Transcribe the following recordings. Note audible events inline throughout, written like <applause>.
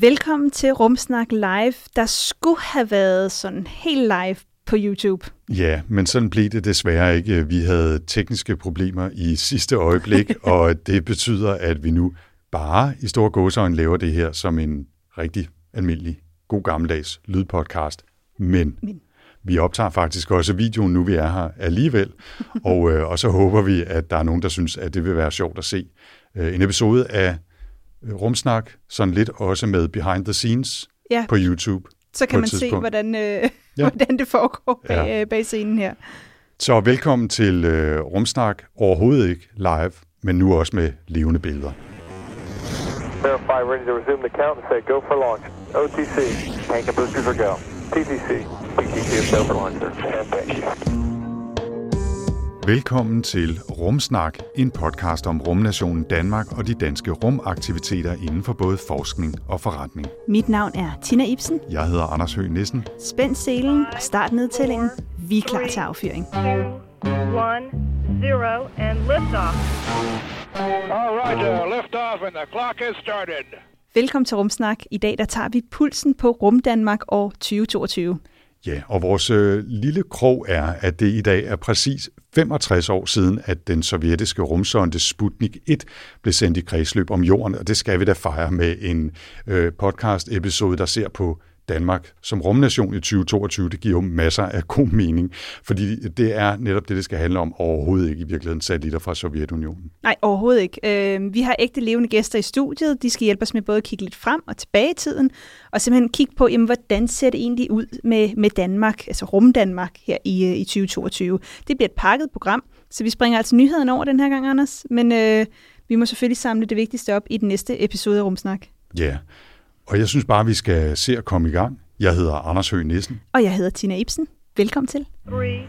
Velkommen til Rumsnak Live. Der skulle have været sådan helt live på YouTube. Ja, men sådan blev det desværre ikke. Vi havde tekniske problemer i sidste øjeblik, <laughs> og det betyder, at vi nu bare i store gåsøjne laver det her som en rigtig almindelig, god gammeldags lydpodcast. Men, men vi optager faktisk også videoen, nu vi er her alligevel, <laughs> og, øh, og så håber vi, at der er nogen, der synes, at det vil være sjovt at se øh, en episode af Rumsnak, sådan lidt også med behind the scenes ja. på YouTube. Så kan man se, hvordan, øh, ja. <laughs> hvordan det foregår bag, ja. øh, bag scenen her. Så velkommen til øh, Rumsnak, overhovedet ikke live, men nu også med levende billeder. Verify ready to resume the count and say go for launch. OTC, tank and boosters are go. TTC, PTC is go for launch, sir. And thank you. Velkommen til Rumsnak, en podcast om rumnationen Danmark og de danske rumaktiviteter inden for både forskning og forretning. Mit navn er Tina Ibsen. Jeg hedder Anders Høgh Nissen. Spænd selen og start nedtællingen. Vi er klar til affyring. 2, 1, 0 and lift off. All right, uh, lift off and the clock is started. Velkommen til Rumsnak. I dag der tager vi pulsen på Rum Danmark år 2022. Ja, og vores øh, lille krog er, at det i dag er præcis 65 år siden, at den sovjetiske rumsonde Sputnik 1 blev sendt i kredsløb om jorden, og det skal vi da fejre med en øh, podcast-episode, der ser på Danmark som rumnation i 2022, det giver jo masser af god mening, fordi det er netop det, det skal handle om, overhovedet ikke i virkeligheden satellitter fra Sovjetunionen. Nej, overhovedet ikke. Øh, vi har ægte levende gæster i studiet. De skal hjælpe os med både at kigge lidt frem og tilbage i tiden, og simpelthen kigge på, jamen, hvordan ser det egentlig ud med, med Danmark, altså rumdanmark her i, øh, i 2022. Det bliver et pakket program, så vi springer altså nyheden over den her gang, Anders, men øh, vi må selvfølgelig samle det vigtigste op i den næste episode af Rumsnak. Ja, yeah. Og jeg synes bare, vi skal se at komme i gang. Jeg hedder Anders Høgh Nissen. Og jeg hedder Tina Ibsen. Velkommen til. 3, 2, 1,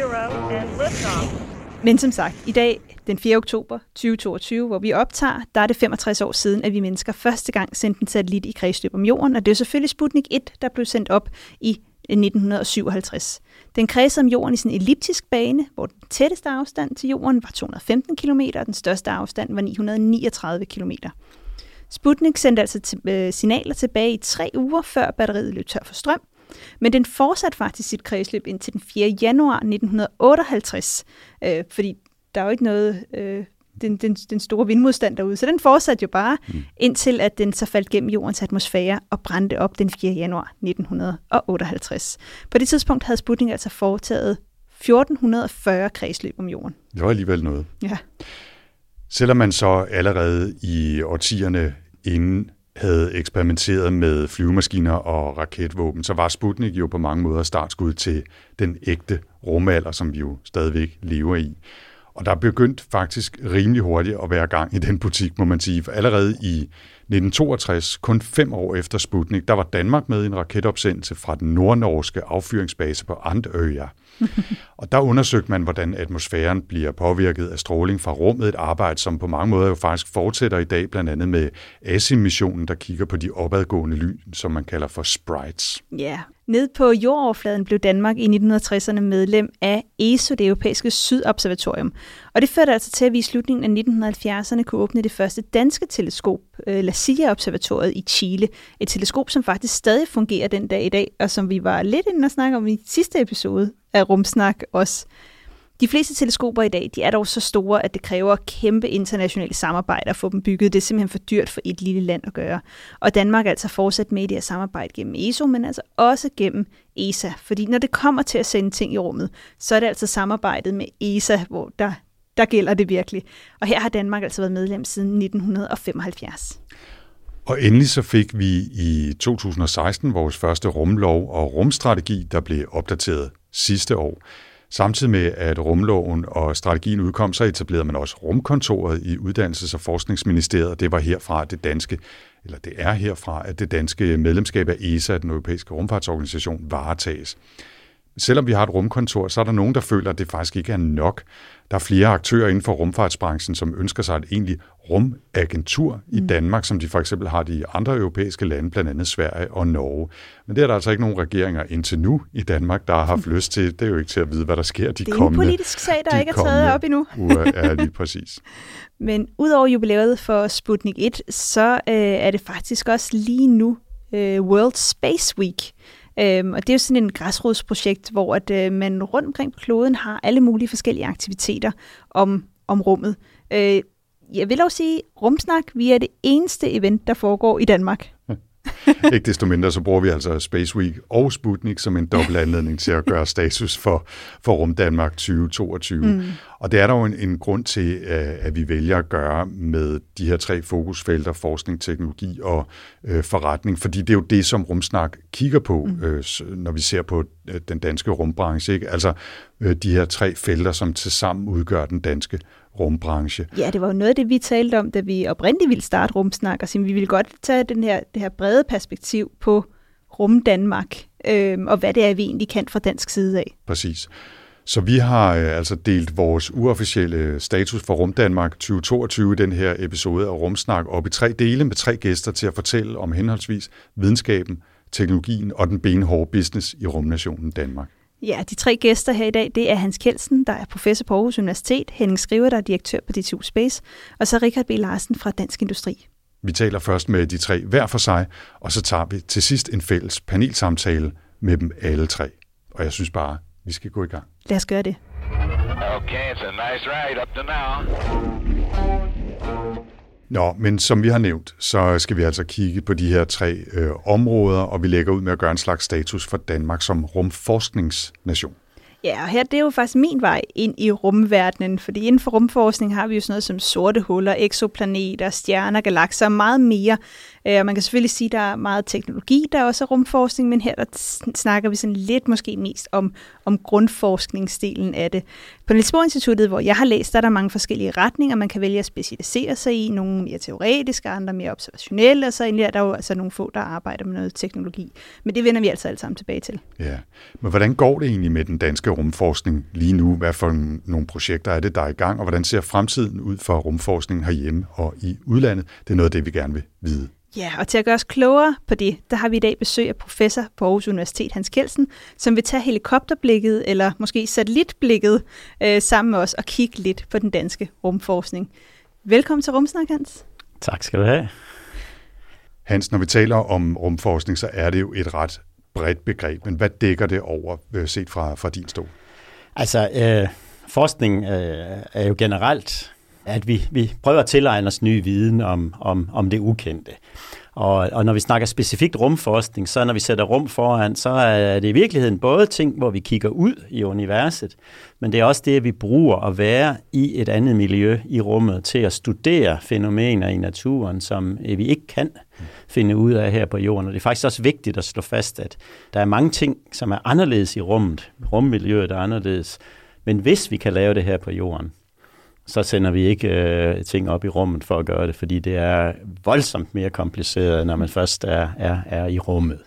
0, and lift Men som sagt, i dag, den 4. oktober 2022, hvor vi optager, der er det 65 år siden, at vi mennesker første gang sendte en satellit i kredsløb om jorden, og det er selvfølgelig Sputnik 1, der blev sendt op i 1957. Den kredsede om jorden i en elliptisk bane, hvor den tætteste afstand til jorden var 215 km, og den største afstand var 939 km. Sputnik sendte altså til, øh, signaler tilbage i tre uger, før batteriet løb tør for strøm. Men den fortsatte faktisk sit kredsløb indtil den 4. januar 1958, øh, fordi der er jo ikke noget, øh, den, den, den store vindmodstand derude, så den fortsatte jo bare, mm. indtil at den så faldt gennem jordens atmosfære og brændte op den 4. januar 1958. På det tidspunkt havde Sputnik altså foretaget 1440 kredsløb om jorden. Det var alligevel noget. Ja. Selvom man så allerede i årtierne inden havde eksperimenteret med flyvemaskiner og raketvåben, så var Sputnik jo på mange måder startskud til den ægte rumalder, som vi jo stadigvæk lever i. Og der begyndte faktisk rimelig hurtigt at være gang i den butik, må man sige. For allerede i 1962, kun fem år efter Sputnik, der var Danmark med i en raketopsendelse fra den nordnorske affyringsbase på Andøya. <laughs> og der undersøgte man, hvordan atmosfæren bliver påvirket af stråling fra rummet, et arbejde, som på mange måder jo faktisk fortsætter i dag, blandt andet med ASIM-missionen, der kigger på de opadgående lyn, som man kalder for sprites. Ja, ned på jordoverfladen blev Danmark i 1960'erne medlem af ESO, det europæiske sydobservatorium. Og det førte altså til, at vi i slutningen af 1970'erne kunne åbne det første danske teleskop, øh, La Silla-observatoriet i Chile. Et teleskop, som faktisk stadig fungerer den dag i dag, og som vi var lidt inde og snakke om i sidste episode af Rumsnak også. De fleste teleskoper i dag, de er dog så store, at det kræver kæmpe internationale samarbejde at få dem bygget. Det er simpelthen for dyrt for et lille land at gøre. Og Danmark er altså fortsat med i det her samarbejde gennem ESO, men altså også gennem ESA. Fordi når det kommer til at sende ting i rummet, så er det altså samarbejdet med ESA, hvor der, der gælder det virkelig. Og her har Danmark altså været medlem siden 1975. Og endelig så fik vi i 2016 vores første rumlov og rumstrategi, der blev opdateret sidste år. Samtidig med, at rumloven og strategien udkom, så etablerede man også rumkontoret i Uddannelses- og Forskningsministeriet. Det var herfra, det danske, eller det er herfra, at det danske medlemskab af ESA, den europæiske rumfartsorganisation, varetages selvom vi har et rumkontor, så er der nogen, der føler, at det faktisk ikke er nok. Der er flere aktører inden for rumfartsbranchen, som ønsker sig et egentlig rumagentur i mm. Danmark, som de for eksempel har de andre europæiske lande, blandt andet Sverige og Norge. Men det er der altså ikke nogen regeringer indtil nu i Danmark, der har haft <laughs> lyst til. Det er jo ikke til at vide, hvad der sker de kommende Det er en politisk sag, der ikke er taget op endnu. <laughs> uger, er lige præcis. <laughs> Men udover jubilæet for Sputnik 1, så øh, er det faktisk også lige nu øh, World Space Week. Øhm, og det er jo sådan en græsrodsprojekt, hvor at, øh, man rundt omkring på kloden har alle mulige forskellige aktiviteter om, om rummet. Øh, jeg vil også sige, Rumsnak, vi er det eneste event, der foregår i Danmark. <laughs> ikke desto mindre, så bruger vi altså Space Week og Sputnik som en dobbelt anledning til at gøre status for, for Rum Danmark 2022. Mm. Og det er der jo en, en grund til, at vi vælger at gøre med de her tre fokusfelter, forskning, teknologi og øh, forretning, fordi det er jo det, som Rumsnak kigger på, mm. øh, når vi ser på øh, den danske rumbranche. Ikke? Altså øh, de her tre felter, som tilsammen udgør den danske rumbranche. Ja, det var jo noget af det, vi talte om, da vi oprindeligt ville starte Rumsnak, og sige, vi ville godt tage den her, det her brede perspektiv på Rum Danmark, øh, og hvad det er, vi egentlig kan fra dansk side af. Præcis. Så vi har øh, altså delt vores uofficielle status for Rum Danmark 2022 i den her episode af Rumsnak op i tre dele med tre gæster til at fortælle om henholdsvis videnskaben, teknologien og den benhårde business i rumnationen Danmark. Ja, de tre gæster her i dag, det er Hans Kelsen, der er professor på Aarhus Universitet, Henning Skriver, der er direktør på DTU Space, og så Richard B. Larsen fra Dansk Industri. Vi taler først med de tre hver for sig, og så tager vi til sidst en fælles panelsamtale med dem alle tre. Og jeg synes bare, vi skal gå i gang. Lad os gøre det. Okay, it's a nice ride up to now. Nå, men som vi har nævnt, så skal vi altså kigge på de her tre øh, områder, og vi lægger ud med at gøre en slags status for Danmark som rumforskningsnation. Ja, og her det er jo faktisk min vej ind i rumverdenen, fordi inden for rumforskning har vi jo sådan noget som sorte huller, eksoplaneter, stjerner, galakser og meget mere. Øh, og man kan selvfølgelig sige, at der er meget teknologi, der også er rumforskning, men her der snakker vi sådan lidt måske mest om, om grundforskningsdelen af det. På Niels Bohr Instituttet, hvor jeg har læst, der er der mange forskellige retninger, man kan vælge at specialisere sig i. Nogle mere teoretiske, andre mere observationelle, og så er der jo altså nogle få, der arbejder med noget teknologi. Men det vender vi altså alle sammen tilbage til. Ja, men hvordan går det egentlig med den danske rumforskning lige nu? Hvad for nogle projekter er det, der er i gang, og hvordan ser fremtiden ud for rumforskningen herhjemme og i udlandet? Det er noget af det, vi gerne vil vide. Ja, og til at gøre os klogere på det, der har vi i dag besøg af professor på Aarhus Universitet, Hans Kelsen, som vil tage helikopterblikket, eller måske satellitblikket, øh, sammen med os og kigge lidt på den danske rumforskning. Velkommen til Rumsnak, Hans. Tak skal du have. Hans, når vi taler om rumforskning, så er det jo et ret bredt begreb, men hvad dækker det over, øh, set fra, fra din stol? Altså, øh, forskning øh, er jo generelt at vi, vi prøver at tilegne os ny viden om, om, om det ukendte. Og, og når vi snakker specifikt rumforskning, så når vi sætter rum foran, så er det i virkeligheden både ting, hvor vi kigger ud i universet, men det er også det, at vi bruger at være i et andet miljø i rummet til at studere fænomener i naturen, som vi ikke kan finde ud af her på jorden. Og det er faktisk også vigtigt at slå fast, at der er mange ting, som er anderledes i rummet. Rummiljøet er anderledes. Men hvis vi kan lave det her på jorden, så sender vi ikke øh, ting op i rummet for at gøre det, fordi det er voldsomt mere kompliceret, når man først er, er, er i rummet.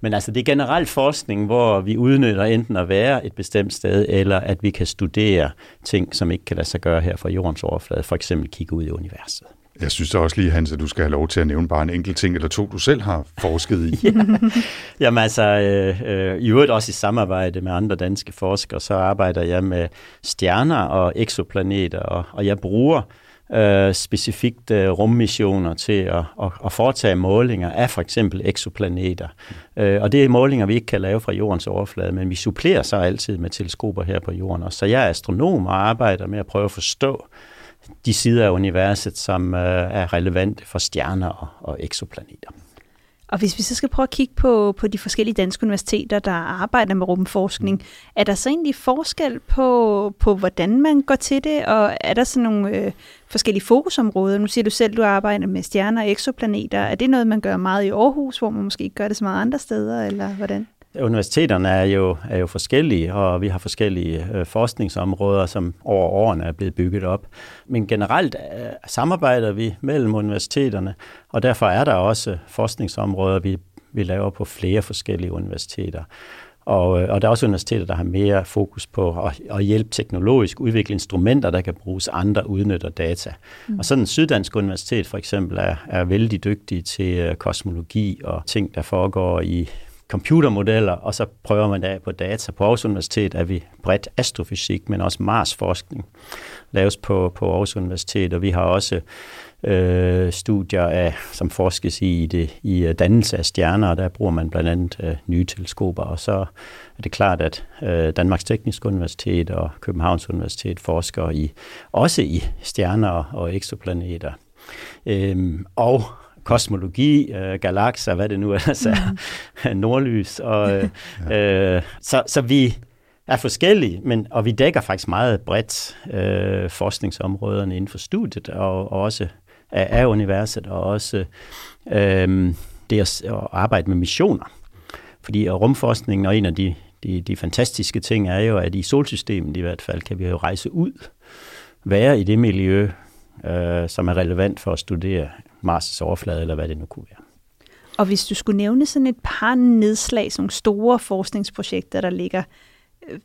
Men altså det er generelt forskning, hvor vi udnytter enten at være et bestemt sted, eller at vi kan studere ting, som ikke kan lade sig gøre her fra jordens overflade, for eksempel kigge ud i universet. Jeg synes da også lige, Hans, at du skal have lov til at nævne bare en enkelt ting eller to, du selv har forsket i. <laughs> ja. Jamen altså, øh, øh, i øvrigt også i samarbejde med andre danske forskere, så arbejder jeg med stjerner og eksoplaneter, og, og jeg bruger øh, specifikt øh, rummissioner til at, at, at foretage målinger af for eksempel eksoplaneter. Mm. Øh, og det er målinger, vi ikke kan lave fra jordens overflade, men vi supplerer så altid med teleskoper her på jorden. Og så jeg er astronom og arbejder med at prøve at forstå, de sider af universet, som øh, er relevante for stjerner og, og eksoplaneter. Og hvis vi så skal prøve at kigge på, på de forskellige danske universiteter, der arbejder med rumforskning, mm. er der så egentlig forskel på, på, hvordan man går til det, og er der sådan nogle øh, forskellige fokusområder? Nu siger du selv, at du arbejder med stjerner og eksoplaneter. Er det noget, man gør meget i Aarhus, hvor man måske ikke gør det så meget andre steder, eller hvordan? Universiteterne er jo, er jo forskellige, og vi har forskellige øh, forskningsområder, som over årene er blevet bygget op. Men generelt øh, samarbejder vi mellem universiteterne, og derfor er der også forskningsområder, vi, vi laver på flere forskellige universiteter. Og, øh, og der er også universiteter, der har mere fokus på at, at hjælpe teknologisk, udvikle instrumenter, der kan bruges, andre udnytter data. Mm. Og sådan Syddansk Universitet for eksempel er, er vældig dygtig til øh, kosmologi og ting, der foregår i computermodeller, og så prøver man af på data. På Aarhus Universitet er vi bredt astrofysik, men også Mars-forskning laves på, på Aarhus Universitet, og vi har også øh, studier, af, som forskes i, det, i øh, dannelse af stjerner, og der bruger man blandt andet øh, nye teleskoper, og så er det klart, at øh, Danmarks Tekniske Universitet og Københavns Universitet forsker i også i stjerner og eksoplaneter. Øhm, og kosmologi, øh, galakser, hvad det nu ellers er, mm. <laughs> nordlys. Og, øh, øh, så, så vi er forskellige, men, og vi dækker faktisk meget bredt øh, forskningsområderne inden for studiet, og, og også af, af universet, og også øh, det at, at arbejde med missioner. Fordi rumforskningen og en af de, de, de fantastiske ting er jo, at i solsystemet i hvert fald kan vi jo rejse ud, være i det miljø, øh, som er relevant for at studere Mars' overflade, eller hvad det nu kunne være. Og hvis du skulle nævne sådan et par nedslag, sådan store forskningsprojekter, der ligger Øh,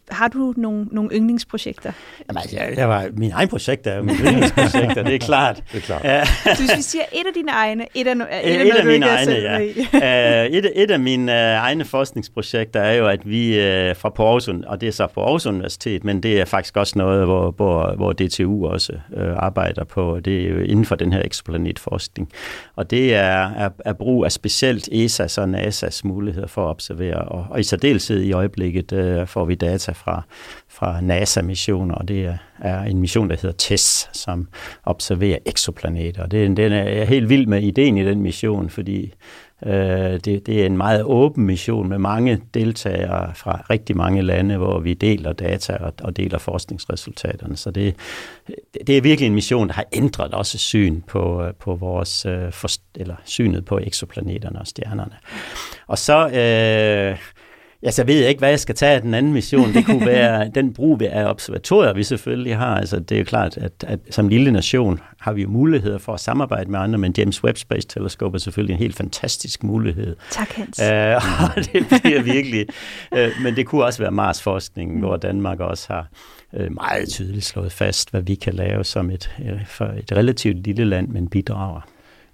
har du nogle, nogle yndlingsprojekter? Jamen, altså, jeg, jeg var, min egen projekt er jo mine <laughs> yndlingsprojekter, det er klart. Det er klart. Så hvis vi siger et af dine egne, et af, et af, et af mine egne, ja. uh, et, et af mine uh, egne forskningsprojekter er jo, at vi uh, fra på Aarhus, og det er så på Aarhus Universitet, men det er faktisk også noget, hvor, hvor, hvor DTU også uh, arbejder på. Det er jo inden for den her eksplanetforskning. Og det er, er, er brug af specielt ESA's og NASA's muligheder for at observere, og, og i særdeleshed i øjeblikket uh, får vi data fra, fra NASA-missioner, og det er en mission, der hedder TESS, som observerer eksoplaneter. Det, den er jeg helt vild med ideen i den mission, fordi øh, det, det er en meget åben mission med mange deltagere fra rigtig mange lande, hvor vi deler data og, og deler forskningsresultaterne. Så det, det er virkelig en mission, der har ændret også syn på, øh, på vores, øh, for, eller synet på eksoplaneterne og stjernerne. Og så... Øh, Ja, så ved jeg ikke, hvad jeg skal tage af den anden mission. Det kunne være <laughs> den brug af observatorier, vi selvfølgelig har. Altså, det er jo klart, at, at som lille nation har vi jo muligheder for at samarbejde med andre, men James Webb Space Telescope er selvfølgelig en helt fantastisk mulighed. Tak, Hans. Uh, <laughs> og det bliver virkelig... Uh, men det kunne også være Mars-forskningen, hvor Danmark også har uh, meget tydeligt slået fast, hvad vi kan lave som et, uh, for et relativt lille land, men bidrager.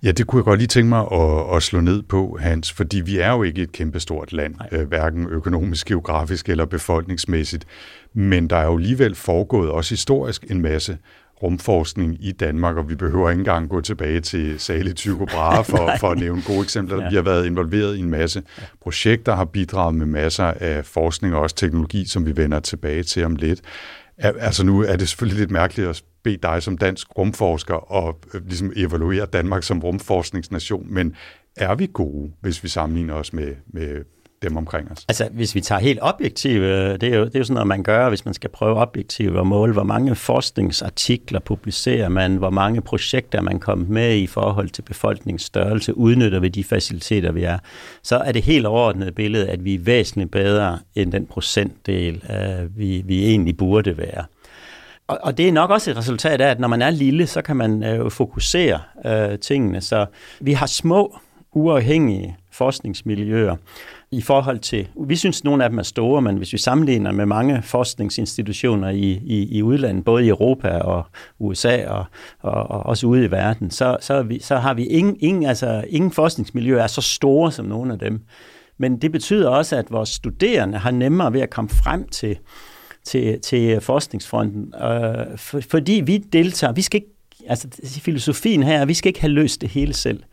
Ja, det kunne jeg godt lige tænke mig at, at slå ned på, Hans, fordi vi er jo ikke et kæmpestort land, øh, hverken økonomisk, geografisk eller befolkningsmæssigt, men der er jo alligevel foregået også historisk en masse rumforskning i Danmark, og vi behøver ikke engang gå tilbage til Sali Tycho Brahe <laughs> for, for at nævne gode eksempler. Ja. Vi har været involveret i en masse projekter, har bidraget med masser af forskning og også teknologi, som vi vender tilbage til om lidt. Altså nu er det selvfølgelig lidt mærkeligt at bede dig som dansk rumforsker og øh, ligesom evaluere Danmark som rumforskningsnation, men er vi gode, hvis vi sammenligner os med, med dem omkring os? Altså, hvis vi tager helt objektivt, øh, det er jo, det er jo sådan noget, man gør, hvis man skal prøve objektivt at måle, hvor mange forskningsartikler publicerer man, hvor mange projekter man kommet med i forhold til befolkningsstørrelse, udnytter vi de faciliteter, vi er, så er det helt overordnet billede, at vi er væsentligt bedre end den procentdel, øh, vi, vi egentlig burde være. Og, og det er nok også et resultat af, at når man er lille, så kan man øh, fokusere øh, tingene. Så vi har små, uafhængige forskningsmiljøer i forhold til, vi synes, at nogle af dem er store, men hvis vi sammenligner med mange forskningsinstitutioner i, i, i udlandet, både i Europa og USA og, og, og også ude i verden, så, så, vi, så har vi ingen, ingen, altså, ingen forskningsmiljøer er så store som nogle af dem. Men det betyder også, at vores studerende har nemmere ved at komme frem til til, til forskningsfronten, øh, for, fordi vi deltager, vi skal ikke, altså filosofien her, vi skal ikke have løst det hele selv.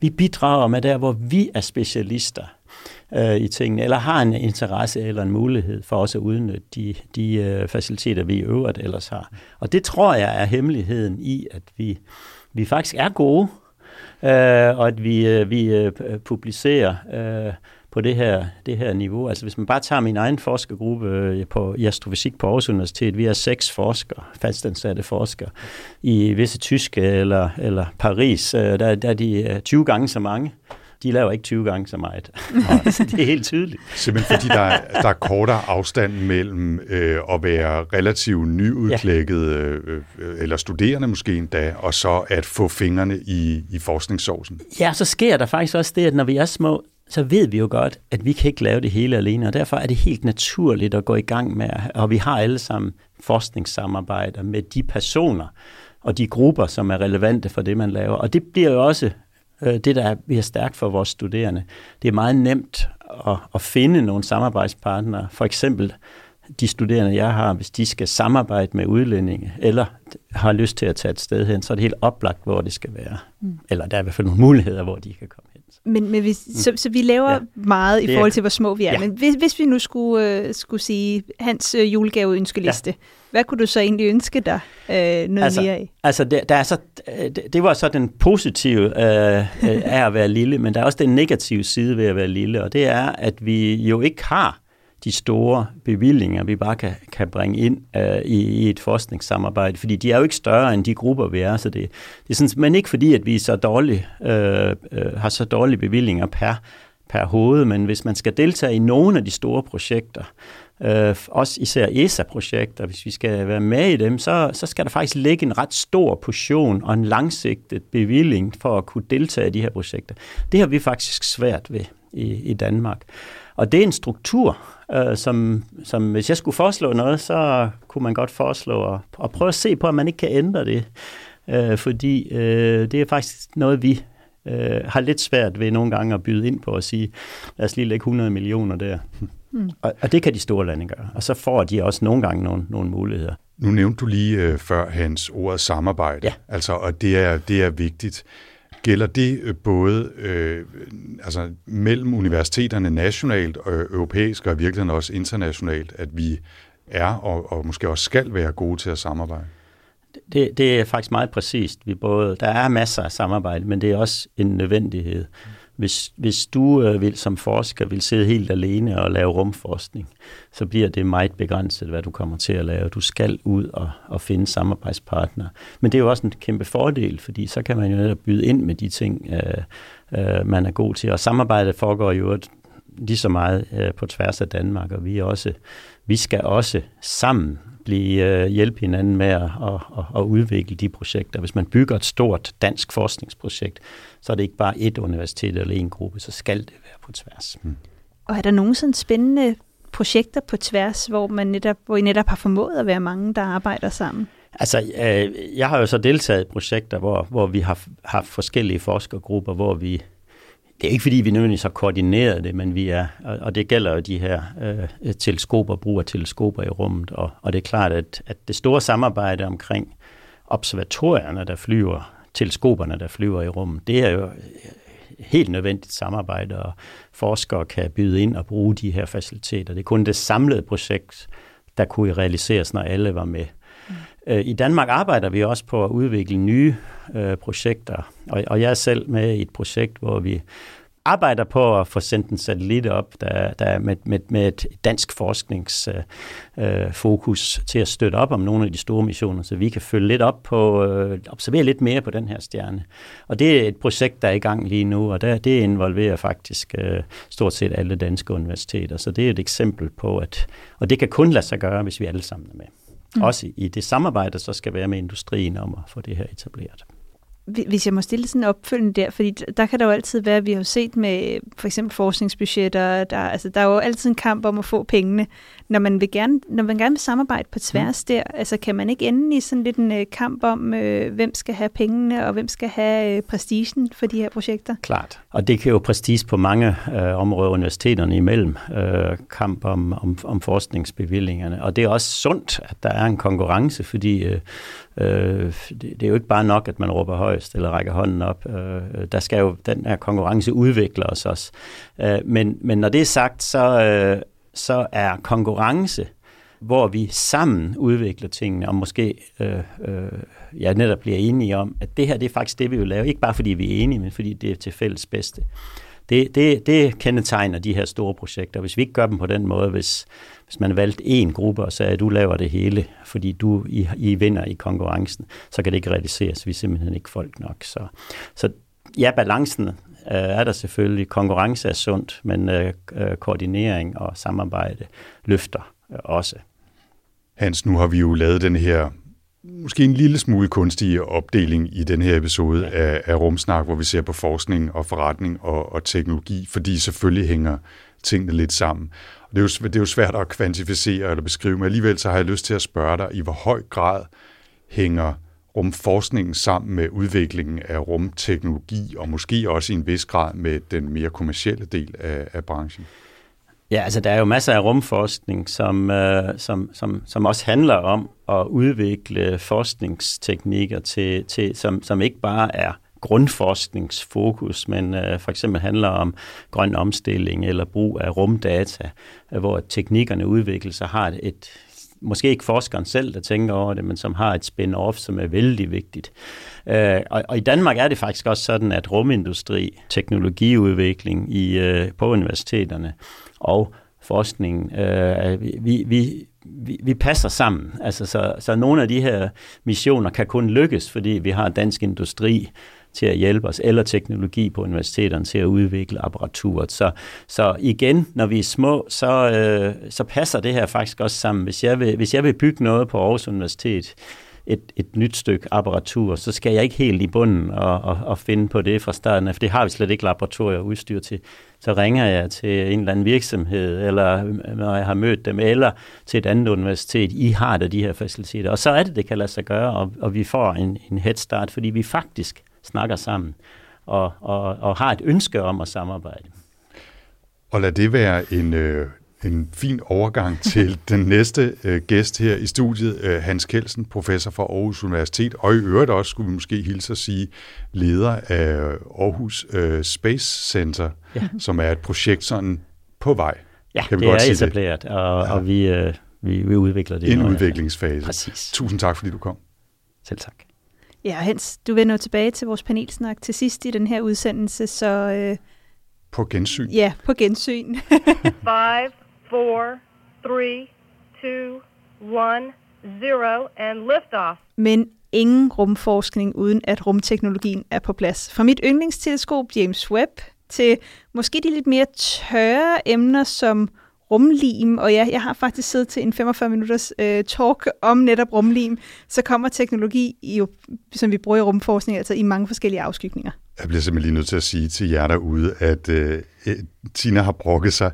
Vi bidrager med der, hvor vi er specialister øh, i tingene, eller har en interesse eller en mulighed for også at udnytte de, de øh, faciliteter, vi i øvrigt ellers har. Og det tror jeg er hemmeligheden i, at vi, vi faktisk er gode, øh, og at vi, øh, vi øh, publicerer øh, på det her, det her niveau. Altså hvis man bare tager min egen forskergruppe øh, på, i astrofysik på Aarhus Universitet, vi er seks forskere, fastansatte forskere, i visse tyske eller, eller Paris, øh, der, der er de 20 gange så mange de laver ikke 20 gange så meget. <laughs> det er helt tydeligt. Simpelthen fordi der er, der er kortere afstand mellem øh, at være relativt nyudklækket, ja. øh, eller studerende måske endda, og så at få fingrene i, i forskningssovsen. Ja, så sker der faktisk også det, at når vi er små, så ved vi jo godt, at vi kan ikke lave det hele alene, og derfor er det helt naturligt at gå i gang med, og vi har alle sammen forskningssamarbejder med de personer og de grupper, som er relevante for det, man laver. Og det bliver jo også øh, det, der bliver stærkt for vores studerende. Det er meget nemt at, at finde nogle samarbejdspartnere. For eksempel de studerende, jeg har, hvis de skal samarbejde med udlændinge, eller har lyst til at tage et sted hen, så er det helt oplagt, hvor det skal være. Mm. Eller der er i hvert fald nogle muligheder, hvor de kan komme. Men, men vi, mm. så, så vi laver ja. meget i forhold til, hvor små vi er. Ja. Men hvis, hvis vi nu skulle, uh, skulle sige hans uh, julegaveønskeliste, ja. hvad kunne du så egentlig ønske dig uh, noget altså, mere af? Altså, der, der er så, det, det var så den positive uh, <laughs> af at være lille, men der er også den negative side ved at være lille, og det er, at vi jo ikke har de store bevillinger, vi bare kan, kan bringe ind øh, i, i et forskningssamarbejde, fordi de er jo ikke større end de grupper, vi er, så det, det er sådan, men ikke fordi, at vi så dårlige, øh, øh, har så dårlige bevillinger per, per hoved, men hvis man skal deltage i nogle af de store projekter, øh, også især ESA-projekter, hvis vi skal være med i dem, så, så skal der faktisk ligge en ret stor portion og en langsigtet bevilling for at kunne deltage i de her projekter. Det har vi faktisk svært ved i, i Danmark. Og det er en struktur, øh, som, som hvis jeg skulle foreslå noget, så kunne man godt foreslå at, at prøve at se på, om man ikke kan ændre det. Øh, fordi øh, det er faktisk noget, vi øh, har lidt svært ved nogle gange at byde ind på og sige, lad os lige lægge 100 millioner der. Mm. <laughs> Og, og det kan de store lande gøre. Og så får de også nogle gange nogle, nogle muligheder. Nu nævnte du lige øh, før hans ordet samarbejde, ja. altså, og det er, det er vigtigt. Gælder det øh, både øh, altså mellem universiteterne nationalt og øh, europæisk, og i virkeligheden også internationalt, at vi er og, og måske også skal være gode til at samarbejde? Det, det er faktisk meget præcist. Vi både, der er masser af samarbejde, men det er også en nødvendighed. Mm. Hvis, hvis du øh, vil som forsker vil sidde helt alene og lave rumforskning, så bliver det meget begrænset, hvad du kommer til at lave. Du skal ud og, og finde samarbejdspartnere. Men det er jo også en kæmpe fordel, fordi så kan man jo netop byde ind med de ting, øh, øh, man er god til. Og samarbejdet foregår jo lige så meget øh, på tværs af Danmark, og vi, er også, vi skal også sammen blive øh, hjælpe hinanden med at, at, at, at udvikle de projekter. Hvis man bygger et stort dansk forskningsprojekt, så er det ikke bare et universitet eller en gruppe, så skal det være på tværs. Mm. Og er der nogle sådan spændende projekter på tværs, hvor, man netop, hvor I netop har formået at være mange, der arbejder sammen? Altså, øh, jeg har jo så deltaget i projekter, hvor, hvor vi har haft forskellige forskergrupper, hvor vi det er ikke fordi, vi nødvendigvis har koordineret det, men vi er, og det gælder jo de her øh, teleskoper, brug af teleskoper i rummet, og, og det er klart, at, at det store samarbejde omkring observatorierne, der flyver, teleskoperne, der flyver i rummet, det er jo helt nødvendigt samarbejde, og forskere kan byde ind og bruge de her faciliteter. Det er kun det samlede projekt, der kunne realiseres, når alle var med. Øh, I Danmark arbejder vi også på at udvikle nye øh, projekter, og, og jeg er selv med i et projekt, hvor vi arbejder på at få sendt en satellit op, der, der med, med, med et dansk forskningsfokus øh, til at støtte op om nogle af de store missioner, så vi kan følge lidt op på, øh, observere lidt mere på den her stjerne. Og det er et projekt, der er i gang lige nu, og der, det involverer faktisk øh, stort set alle danske universiteter, så det er et eksempel på, at, og det kan kun lade sig gøre, hvis vi alle sammen er med mm. også i det samarbejde, så skal være med industrien om at få det her etableret. Hvis jeg må stille sådan en opfølgende der, fordi der kan der jo altid være, vi har set med for eksempel forskningsbudgetter, der, altså, der er jo altid en kamp om at få pengene. Når man, vil gerne, når man gerne vil samarbejde på tværs mm. der, altså kan man ikke ende i sådan lidt en uh, kamp om, uh, hvem skal have pengene, og hvem skal have uh, prestigen for de her projekter? Klart, og det kan jo prestige på mange uh, områder universiteterne imellem, uh, kamp om, om, om forskningsbevillingerne. Og det er også sundt, at der er en konkurrence, fordi uh, Øh, det, det er jo ikke bare nok, at man råber højst eller rækker hånden op. Øh, øh der skal jo den her konkurrence udvikle os også. Øh, men, men når det er sagt, så, øh, så er konkurrence, hvor vi sammen udvikler tingene, og måske øh, øh, ja, netop bliver enige om, at det her det er faktisk det, vi vil lave. Ikke bare fordi vi er enige, men fordi det er til fælles bedste. Det, det, det kendetegner de her store projekter. Hvis vi ikke gør dem på den måde, hvis, hvis man valgte en gruppe og sagde, at du laver det hele, fordi du I, I vinder i konkurrencen, så kan det ikke realiseres. Vi er simpelthen ikke folk nok. Så, så ja, balancen øh, er der selvfølgelig. Konkurrence er sundt, men øh, øh, koordinering og samarbejde løfter øh, også. Hans, nu har vi jo lavet den her måske en lille smule kunstig opdeling i den her episode af, af Rumsnak, hvor vi ser på forskning og forretning og, og teknologi, fordi selvfølgelig hænger tingene lidt sammen. Og det, er jo, det er jo svært at kvantificere eller beskrive, men alligevel så har jeg lyst til at spørge dig, i hvor høj grad hænger rumforskningen sammen med udviklingen af rumteknologi, og måske også i en vis grad med den mere kommercielle del af, af branchen? Ja, altså der er jo masser af rumforskning, som, øh, som, som, som også handler om at udvikle forskningsteknikker, til, til, som, som ikke bare er grundforskningsfokus, men øh, for eksempel handler om grøn omstilling eller brug af rumdata, øh, hvor teknikkerne udvikler sig, har et, måske ikke forskeren selv, der tænker over det, men som har et spin-off, som er vældig vigtigt. Øh, og, og i Danmark er det faktisk også sådan, at rumindustri, teknologiudvikling i, øh, på universiteterne og forskningen, øh, vi, vi, vi, vi passer sammen. Altså, så, så nogle af de her missioner kan kun lykkes, fordi vi har dansk industri, til at hjælpe os, eller teknologi på universiteterne til at udvikle apparaturet. Så, så igen, når vi er små, så, øh, så passer det her faktisk også sammen. Hvis jeg vil, hvis jeg vil bygge noget på Aarhus Universitet, et, et nyt stykke apparatur, så skal jeg ikke helt i bunden og, og, og finde på det fra starten af, for det har vi slet ikke laboratorier og udstyr til. Så ringer jeg til en eller anden virksomhed, eller øh, når jeg har mødt dem, eller til et andet universitet. I har da de her faciliteter. Og så er det, det kan lade sig gøre, og, og vi får en, en head start, fordi vi faktisk snakker sammen og, og, og har et ønske om at samarbejde. Og lad det være en, øh, en fin overgang <laughs> til den næste øh, gæst her i studiet, øh, Hans Kelsen, professor fra Aarhus Universitet, og i øvrigt også, skulle vi måske hilse at sige, leder af Aarhus øh, Space Center, ja. som er et projekt sådan på vej. Ja, kan vi det godt er etableret, det? og, ja. og vi, øh, vi, vi udvikler det. En udviklingsfase. Præcis. Tusind tak, fordi du kom. Selv tak. Ja, Hans, du vender tilbage til vores panelsnak til sidst i den her udsendelse, så... Øh, på gensyn. Ja, på gensyn. 5, 4, 3, 2, 1, 0, and lift off. Men ingen rumforskning, uden at rumteknologien er på plads. Fra mit yndlingsteleskop James Webb til måske de lidt mere tørre emner som rumlim, og ja, jeg har faktisk siddet til en 45 minutters øh, talk om netop rumlim, så kommer teknologi, jo, som vi bruger i rumforskning, altså i mange forskellige afskygninger. Jeg bliver simpelthen lige nødt til at sige til jer derude, at øh, Tina har brokket sig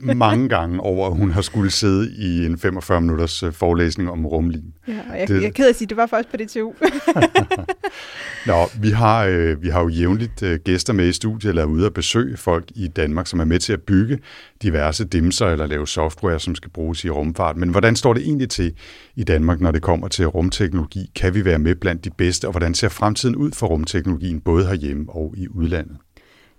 mange gange over, at hun har skulle sidde i en 45 minutters øh, forelæsning om rumlim. Ja, og jeg, det... jeg er ked af at sige, det var faktisk på DTU. <laughs> Nå, vi har, øh, vi har jo jævnligt øh, gæster med i studiet, eller ude at besøge folk i Danmark, som er med til at bygge diverse dimser eller lave software, som skal bruges i rumfart. Men hvordan står det egentlig til i Danmark, når det kommer til rumteknologi? Kan vi være med blandt de bedste, og hvordan ser fremtiden ud for rumteknologien, både herhjemme og i udlandet?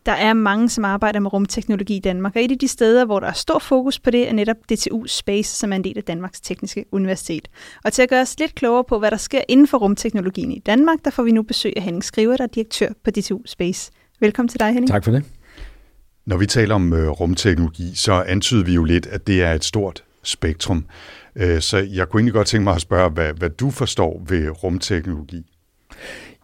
Der er mange, som arbejder med rumteknologi i Danmark, og et af de steder, hvor der er stor fokus på det, er netop DTU Space, som er en del af Danmarks Tekniske Universitet. Og til at gøre os lidt klogere på, hvad der sker inden for rumteknologien i Danmark, der får vi nu besøg af Henning Skriver, der er direktør på DTU Space. Velkommen til dig, Henning. Tak for det. Når vi taler om øh, rumteknologi, så antyder vi jo lidt, at det er et stort spektrum. Øh, så jeg kunne egentlig godt tænke mig at spørge, hvad, hvad du forstår ved rumteknologi.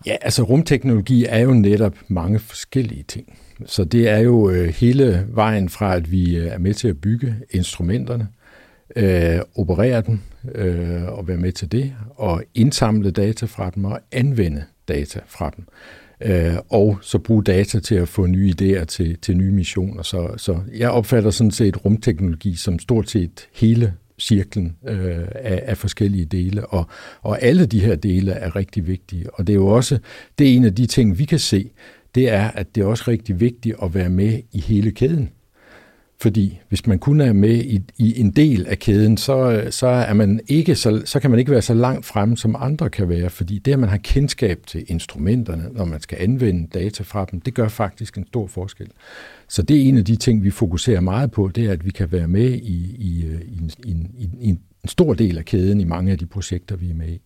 Ja, altså rumteknologi er jo netop mange forskellige ting. Så det er jo øh, hele vejen fra, at vi øh, er med til at bygge instrumenterne, øh, operere dem øh, og være med til det, og indsamle data fra dem og anvende data fra dem. Øh, og så bruge data til at få nye idéer til, til nye missioner. Så, så jeg opfatter sådan set rumteknologi som stort set hele cirklen øh, af, af forskellige dele, og, og alle de her dele er rigtig vigtige. Og det er jo også, det er en af de ting, vi kan se, det er, at det er også rigtig vigtigt at være med i hele kæden. Fordi hvis man kun er med i, i en del af kæden, så, så, er man ikke så, så kan man ikke være så langt fremme, som andre kan være. Fordi det, at man har kendskab til instrumenterne, når man skal anvende data fra dem, det gør faktisk en stor forskel. Så det er en af de ting, vi fokuserer meget på, det er, at vi kan være med i, i, i, i, i, i en stor del af kæden i mange af de projekter, vi er med i.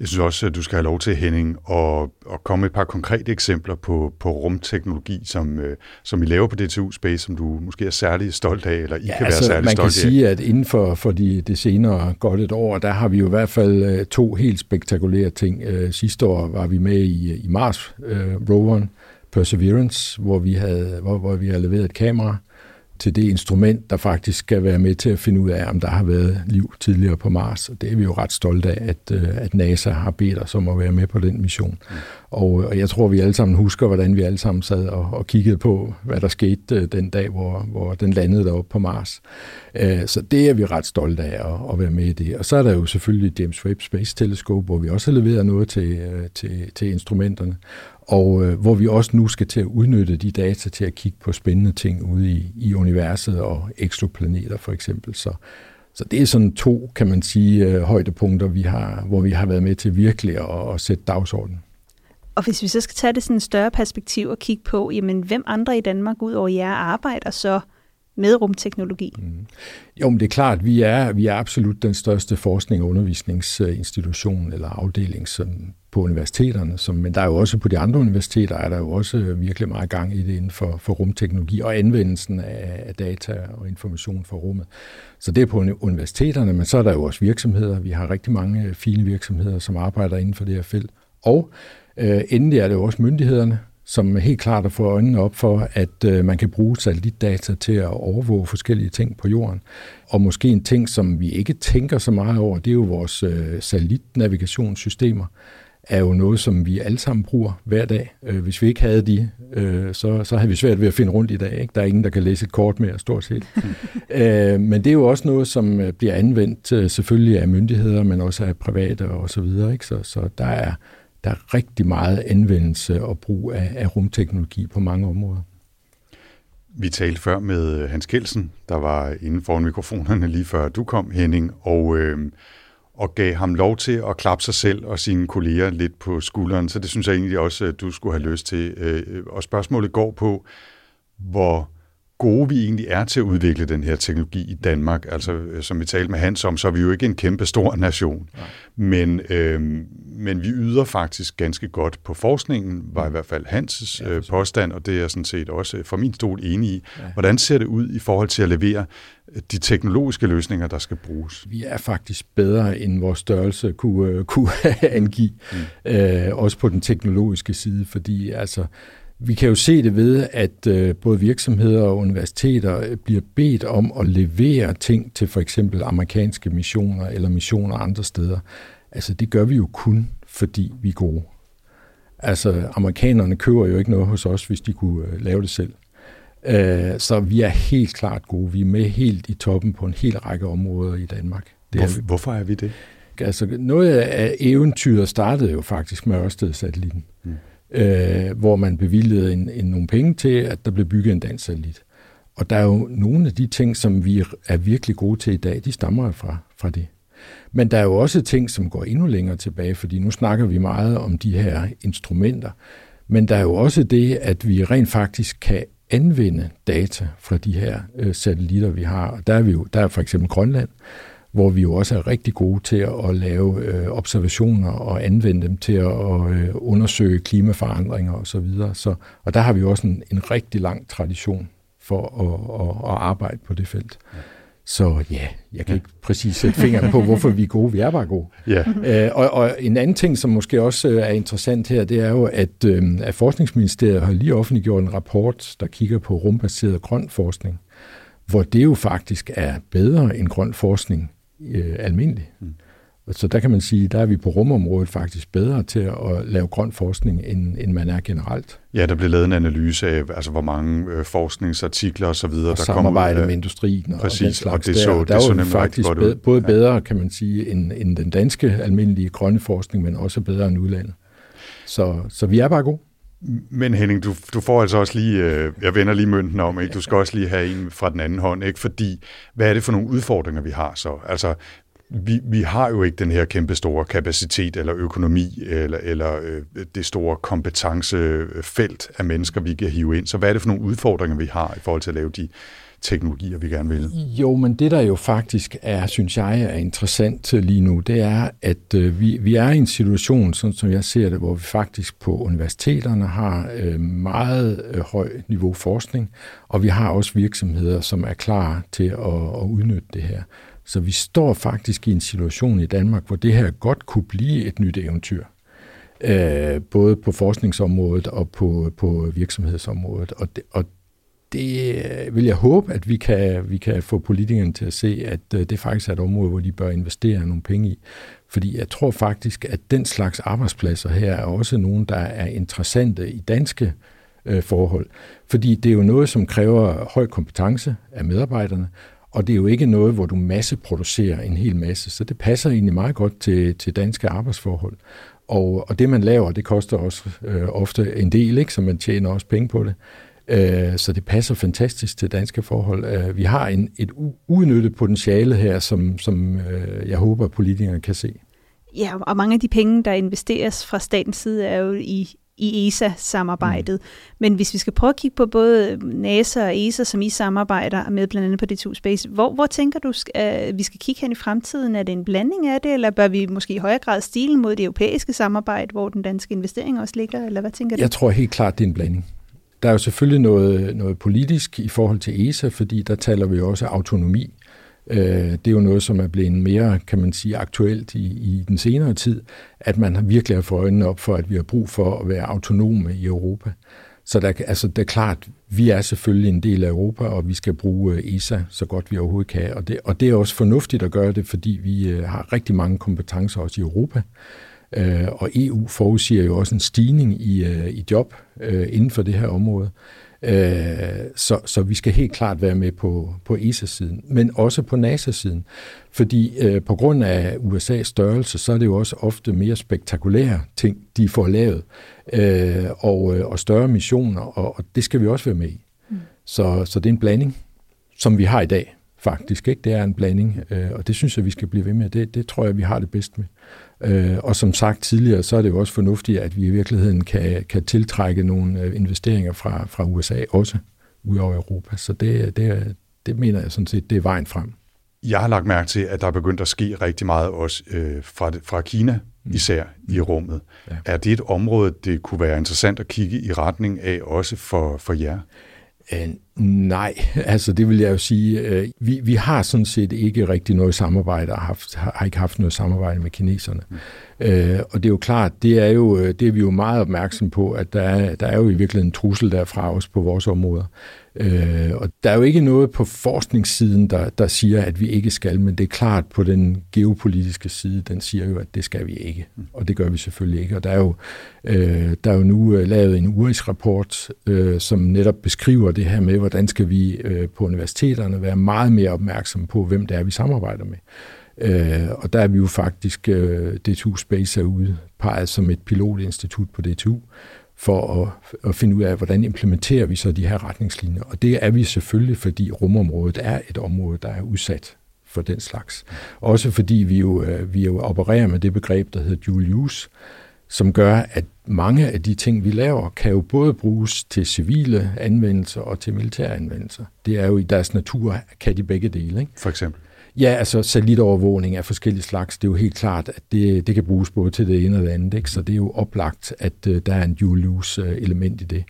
Jeg synes også, at du skal have lov til, Henning, at, at komme med et par konkrete eksempler på, på rumteknologi, som, øh, som I laver på DTU Space, som du måske er særlig stolt af, eller I ja, kan altså, være særlig man stolt af. Man kan sige, at inden for, for de, det senere godt et år, der har vi jo i hvert fald øh, to helt spektakulære ting. Øh, sidste år var vi med i, i Mars roveren Perseverance, hvor vi havde, hvor, hvor vi havde leveret et kamera, til det instrument, der faktisk skal være med til at finde ud af, om der har været liv tidligere på Mars. Og det er vi jo ret stolte af, at, øh, at NASA har bedt os om at være med på den mission. Og, øh, og jeg tror, vi alle sammen husker, hvordan vi alle sammen sad og, og kiggede på, hvad der skete øh, den dag, hvor, hvor den landede deroppe på Mars. Øh, så det er vi ret stolte af at, at være med i det. Og så er der jo selvfølgelig James Webb Space Telescope, hvor vi også har leveret noget til, til, til instrumenterne og øh, hvor vi også nu skal til at udnytte de data til at kigge på spændende ting ude i, i universet og eksoplaneter for eksempel. Så, så det er sådan to, kan man sige, øh, højdepunkter, vi har, hvor vi har været med til virkelig at, at sætte dagsordenen. Og hvis vi så skal tage det sådan en større perspektiv og kigge på, jamen hvem andre i Danmark ud over jer arbejder så med rumteknologi? Mm. Jo, men det er klart, vi er, vi er absolut den største forskning- og undervisningsinstitution eller afdeling som på universiteterne, som, men der er jo også på de andre universiteter, er der jo også virkelig meget gang i det inden for, for rumteknologi og anvendelsen af, af data og information for rummet. Så det er på universiteterne, men så er der jo også virksomheder. Vi har rigtig mange fine virksomheder, som arbejder inden for det her felt. Og øh, endelig er det jo også myndighederne, som helt klart at få øjnene op for, at øh, man kan bruge satellitdata til at overvåge forskellige ting på jorden. Og måske en ting, som vi ikke tænker så meget over, det er jo vores øh, satellitnavigationssystemer er jo noget, som vi alle sammen bruger hver dag. Øh, hvis vi ikke havde de, øh, så, så havde vi svært ved at finde rundt i dag. Ikke? Der er ingen, der kan læse et kort mere, stort set. <laughs> øh, men det er jo også noget, som øh, bliver anvendt øh, selvfølgelig af myndigheder, men også af private og så videre. Ikke? Så, så der er der er rigtig meget anvendelse og brug af, af rumteknologi på mange områder. Vi talte før med øh, Hans Kelsen, der var inden for mikrofonerne lige før du kom, Henning, og, øh, og gav ham lov til at klappe sig selv og sine kolleger lidt på skulderen. Så det synes jeg egentlig også, at du skulle have lyst til. Øh, øh og spørgsmålet går på, hvor gode vi egentlig er til at udvikle den her teknologi i Danmark. Altså, øh, som vi talte med Hans om, så er vi jo ikke en kæmpe stor nation. Nej. Men, øh, men vi yder faktisk ganske godt på forskningen, var i hvert fald Hans' ja, øh, påstand, og det er jeg sådan set også øh, fra min stol enig i. Ja. Hvordan ser det ud i forhold til at levere de teknologiske løsninger, der skal bruges? Vi er faktisk bedre, end vores størrelse kunne, kunne <laughs> angive, mm. øh, også på den teknologiske side, fordi altså, vi kan jo se det ved, at øh, både virksomheder og universiteter øh, bliver bedt om at levere ting til for eksempel amerikanske missioner eller missioner andre steder. Altså det gør vi jo kun, fordi vi er gode. Altså amerikanerne køber jo ikke noget hos os, hvis de kunne øh, lave det selv. Så vi er helt klart gode. Vi er med helt i toppen på en hel række områder i Danmark. Det er, hvorfor er vi det? Altså noget af eventyret startede jo faktisk med Ørsted-satellitten. Øh, hvor man bevilgede en, en, nogle penge til, at der blev bygget en dansk satellit. Og der er jo nogle af de ting, som vi er virkelig gode til i dag, de stammer fra, fra det. Men der er jo også ting, som går endnu længere tilbage, fordi nu snakker vi meget om de her instrumenter. Men der er jo også det, at vi rent faktisk kan anvende data fra de her øh, satellitter, vi har. Og der er, vi jo, der er for eksempel Grønland, hvor vi jo også er rigtig gode til at lave øh, observationer og anvende dem til at øh, undersøge klimaforandringer osv. Så, videre. så og der har vi også en, en rigtig lang tradition for at, at, at arbejde på det felt. Ja. Så ja, jeg kan ikke præcis sætte fingeren på, hvorfor vi er gode. Vi er bare gode. Ja. Øh, og, og en anden ting, som måske også er interessant her, det er jo, at, øh, at Forskningsministeriet har lige offentliggjort en rapport, der kigger på rumbaseret grøn forskning, hvor det jo faktisk er bedre end grøn forskning øh, almindelig. Mm. Så der kan man sige, der er vi på rumområdet faktisk bedre til at lave grøn forskning, end, end man er generelt. Ja, der blev lavet en analyse af, altså, hvor mange øh, forskningsartikler osv., der kommer samarbejde med industrien og præcis, den slags. Og det så, der, der det så nemlig faktisk bedre, både bedre, kan man sige, end, end den danske almindelige grønne forskning, men også bedre end udlandet. Så, så vi er bare gode. Men Henning, du, du får altså også lige, øh, jeg vender lige mønten om, ikke? du skal også lige have en fra den anden hånd, ikke? fordi hvad er det for nogle udfordringer, vi har så? Altså, vi, vi har jo ikke den her kæmpe store kapacitet eller økonomi eller, eller øh, det store kompetencefelt af mennesker, vi kan hive ind. Så hvad er det for nogle udfordringer, vi har i forhold til at lave de teknologier, vi gerne vil. Jo, men det der jo faktisk er, synes jeg, er interessant lige nu, det er, at øh, vi, vi er i en situation, sådan som jeg ser det, hvor vi faktisk på universiteterne har øh, meget øh, høj niveau forskning, og vi har også virksomheder, som er klar til at, at udnytte det her. Så vi står faktisk i en situation i Danmark, hvor det her godt kunne blive et nyt eventyr. Øh, både på forskningsområdet og på, på virksomhedsområdet. Og det, og det øh, vil jeg håbe, at vi kan, vi kan få politikerne til at se, at øh, det faktisk er et område, hvor de bør investere nogle penge i. Fordi jeg tror faktisk, at den slags arbejdspladser her er også nogle, der er interessante i danske øh, forhold. Fordi det er jo noget, som kræver høj kompetence af medarbejderne, og det er jo ikke noget, hvor du masseproducerer en hel masse, så det passer egentlig meget godt til, til danske arbejdsforhold. Og, og det, man laver, det koster også øh, ofte en del, ikke? så man tjener også penge på det. Øh, så det passer fantastisk til danske forhold. Øh, vi har en, et uudnyttet potentiale her, som, som øh, jeg håber, politikerne kan se. Ja, og mange af de penge, der investeres fra statens side, er jo i, i ESA-samarbejdet. Mm. Men hvis vi skal prøve at kigge på både NASA og ESA, som I samarbejder med blandt andet på D2 Space, hvor, hvor tænker du, at vi skal kigge hen i fremtiden? Er det en blanding af det, eller bør vi måske i højere grad stile mod det europæiske samarbejde, hvor den danske investering også ligger, eller hvad tænker du? Jeg tror helt klart, det er en blanding. Der er jo selvfølgelig noget, noget politisk i forhold til ESA, fordi der taler vi også autonomi. Øh, det er jo noget, som er blevet mere, kan man sige, aktuelt i, i den senere tid, at man virkelig har fået øjnene op for, at vi har brug for at være autonome i Europa. Så der, altså, det er klart, vi er selvfølgelig en del af Europa, og vi skal bruge øh, ESA så godt vi overhovedet kan. Og det, og det er også fornuftigt at gøre det, fordi vi øh, har rigtig mange kompetencer også i Europa. Øh, og EU forudsiger jo også en stigning i, i job inden for det her område. Så, så vi skal helt klart være med på, på ESA-siden, men også på NASA-siden. Fordi øh, på grund af USA's størrelse, så er det jo også ofte mere spektakulære ting, de får lavet, øh, og, og større missioner, og, og det skal vi også være med i. Mm. Så, så det er en blanding, som vi har i dag faktisk. Ikke? Det er en blanding, øh, og det synes jeg, vi skal blive ved med. Det, det tror jeg, vi har det bedst med. Øh, og som sagt tidligere, så er det jo også fornuftigt, at vi i virkeligheden kan, kan tiltrække nogle øh, investeringer fra, fra USA også, ud over Europa. Så det, det, det mener jeg sådan set, det er vejen frem. Jeg har lagt mærke til, at der er begyndt at ske rigtig meget også øh, fra, fra Kina, mm. især mm. i rummet. Ja. Er det et område, det kunne være interessant at kigge i retning af også for, for jer? Uh, nej, <laughs> altså det vil jeg jo sige. Uh, vi, vi har sådan set ikke rigtig noget samarbejde, og haft, har ikke haft noget samarbejde med kineserne. Mm. Uh, og det er jo klart, det er jo det er vi jo meget opmærksom på, at der er, der er jo i virkeligheden en trussel derfra også på vores områder. Øh, og der er jo ikke noget på forskningssiden, der, der siger, at vi ikke skal, men det er klart på den geopolitiske side, den siger jo, at det skal vi ikke. Og det gør vi selvfølgelig ikke. Og der er jo, øh, der er jo nu øh, lavet en URIS-rapport, øh, som netop beskriver det her med, hvordan skal vi øh, på universiteterne være meget mere opmærksomme på, hvem det er, vi samarbejder med. Øh, og der er vi jo faktisk, øh, D2 Space er udpeget som et pilotinstitut på DTU, for at, at finde ud af, hvordan implementerer vi så de her retningslinjer. Og det er vi selvfølgelig, fordi rumområdet er et område, der er udsat for den slags. Også fordi vi jo, øh, vi jo opererer med det begreb, der hedder dual use, som gør, at mange af de ting, vi laver, kan jo både bruges til civile anvendelser og til militære anvendelser. Det er jo i deres natur, kan de begge dele. Ikke? For eksempel? Ja, altså satellitovervågning af forskellige slags, det er jo helt klart, at det, det kan bruges både til det ene og det andet, ikke? så det er jo oplagt, at uh, der er en dual-use-element øh, i det.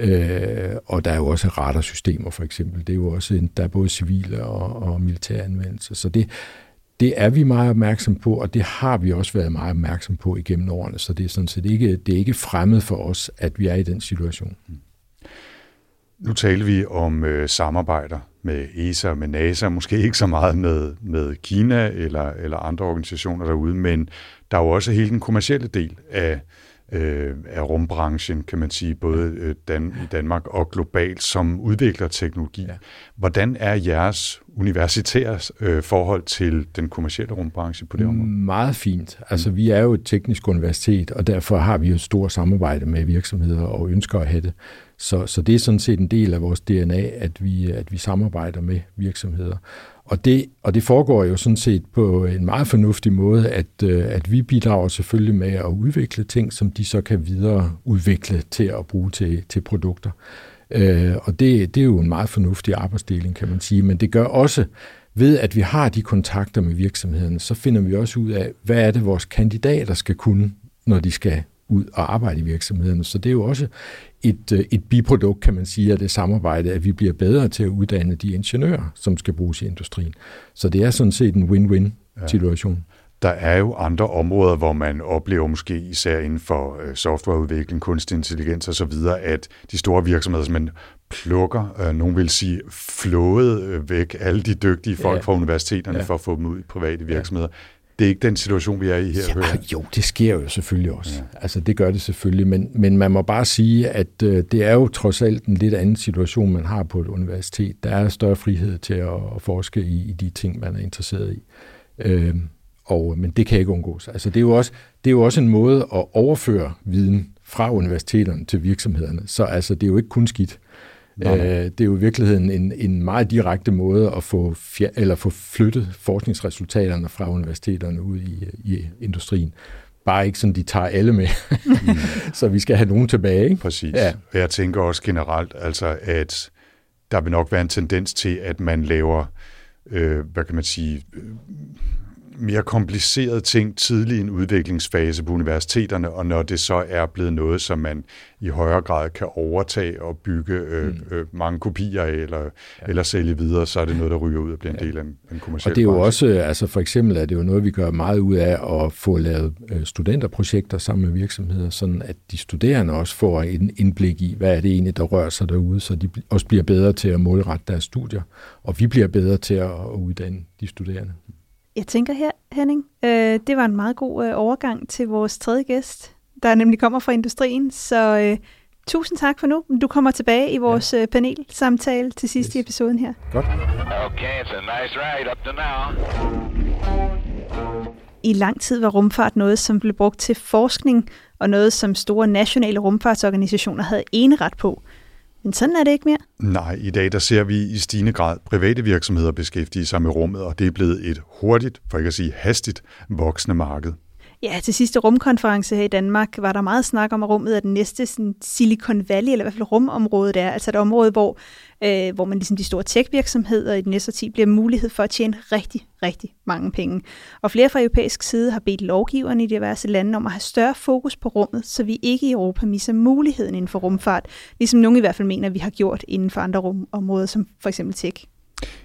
Ja. Uh, og der er jo også radarsystemer for eksempel, det er jo også, en, der er både civile og, og militære anvendelser, så det, det er vi meget opmærksom på, og det har vi også været meget opmærksom på igennem årene, så det er sådan set ikke, det er ikke fremmed for os, at vi er i den situation. Nu taler vi om øh, samarbejder med ESA og med NASA, måske ikke så meget med, med Kina eller, eller andre organisationer derude, men der er jo også hele den kommercielle del af, øh, af rumbranchen, kan man sige, både øh, Dan, i Danmark og globalt, som udvikler teknologi. Ja. Hvordan er jeres universitærs øh, forhold til den kommercielle rumbranche på det område? Meget fint. Altså, vi er jo et teknisk universitet, og derfor har vi jo et stort samarbejde med virksomheder og ønsker at have det. Så, så det er sådan set en del af vores DNA, at vi, at vi samarbejder med virksomheder. Og det, og det foregår jo sådan set på en meget fornuftig måde, at, øh, at vi bidrager selvfølgelig med at udvikle ting, som de så kan videreudvikle til at bruge til, til produkter. Øh, og det, det er jo en meget fornuftig arbejdsdeling, kan man sige. Men det gør også, ved at vi har de kontakter med virksomhederne, så finder vi også ud af, hvad er det, vores kandidater skal kunne, når de skal ud og arbejde i virksomhederne. Så det er jo også et, øh, et biprodukt, kan man sige, af det samarbejde, at vi bliver bedre til at uddanne de ingeniører, som skal bruges i industrien. Så det er sådan set en win-win-situation. Ja. Der er jo andre områder, hvor man oplever måske især inden for øh, softwareudvikling, kunstig intelligens osv., at de store virksomheder man plukker, øh, nogen vil sige flået øh, væk alle de dygtige folk ja. fra universiteterne ja. for at få dem ud i private virksomheder. Ja. Det er ikke den situation, vi er i her. Ja, hører. jo, det sker jo selvfølgelig også. Ja. Altså, det gør det selvfølgelig, men, men man må bare sige, at øh, det er jo trods alt en lidt anden situation, man har på et universitet. Der er større frihed til at, at forske i, i de ting, man er interesseret i. Øh, og, men det kan ikke undgås. Altså, det, er jo også, det er jo også en måde at overføre viden fra universiteterne til virksomhederne. Så altså, det er jo ikke kun skidt. Nej. Øh, det er jo i virkeligheden en, en meget direkte måde at få, fjer, eller få flyttet forskningsresultaterne fra universiteterne ud i, i industrien. Bare ikke sådan, de tager alle med. <laughs> så vi skal have nogen tilbage. Ikke? Præcis. Ja. Jeg tænker også generelt, altså, at der vil nok være en tendens til, at man laver, øh, hvad kan man sige, øh, mere komplicerede ting tidlig i en udviklingsfase på universiteterne, og når det så er blevet noget, som man i højere grad kan overtage og bygge øh, mm. øh, mange kopier af, eller, ja. eller sælge videre, så er det noget, der ryger ud og bliver en del af en, en kommersiel Og det er jo branche. også, altså for eksempel er det jo noget, vi gør meget ud af at få lavet øh, studenterprojekter sammen med virksomheder, sådan at de studerende også får en indblik i, hvad er det egentlig, der rører sig derude, så de også bliver bedre til at målrette deres studier, og vi bliver bedre til at uddanne de studerende. Jeg tænker her, Henning, øh, det var en meget god øh, overgang til vores tredje gæst, der nemlig kommer fra industrien. Så øh, tusind tak for nu. Du kommer tilbage i vores ja. øh, panelsamtale til sidst yes. i episoden her. Godt. Okay, it's a nice ride up to now. I lang tid var rumfart noget, som blev brugt til forskning, og noget, som store nationale rumfartsorganisationer havde eneret på. Men sådan er det ikke mere. Nej, i dag der ser vi i stigende grad private virksomheder beskæftige sig med rummet, og det er blevet et hurtigt, for ikke at sige hastigt, voksende marked. Ja, til sidste rumkonference her i Danmark var der meget snak om, at rummet er den næste sådan Silicon Valley, eller i hvert fald rumområdet er. Altså et område, hvor, øh, hvor man ligesom de store tech-virksomheder i den næste 10 bliver mulighed for at tjene rigtig, rigtig mange penge. Og flere fra europæisk side har bedt lovgiverne i diverse lande om at have større fokus på rummet, så vi ikke i Europa misser muligheden inden for rumfart, ligesom nogen i hvert fald mener, vi har gjort inden for andre rumområder, som for eksempel tech.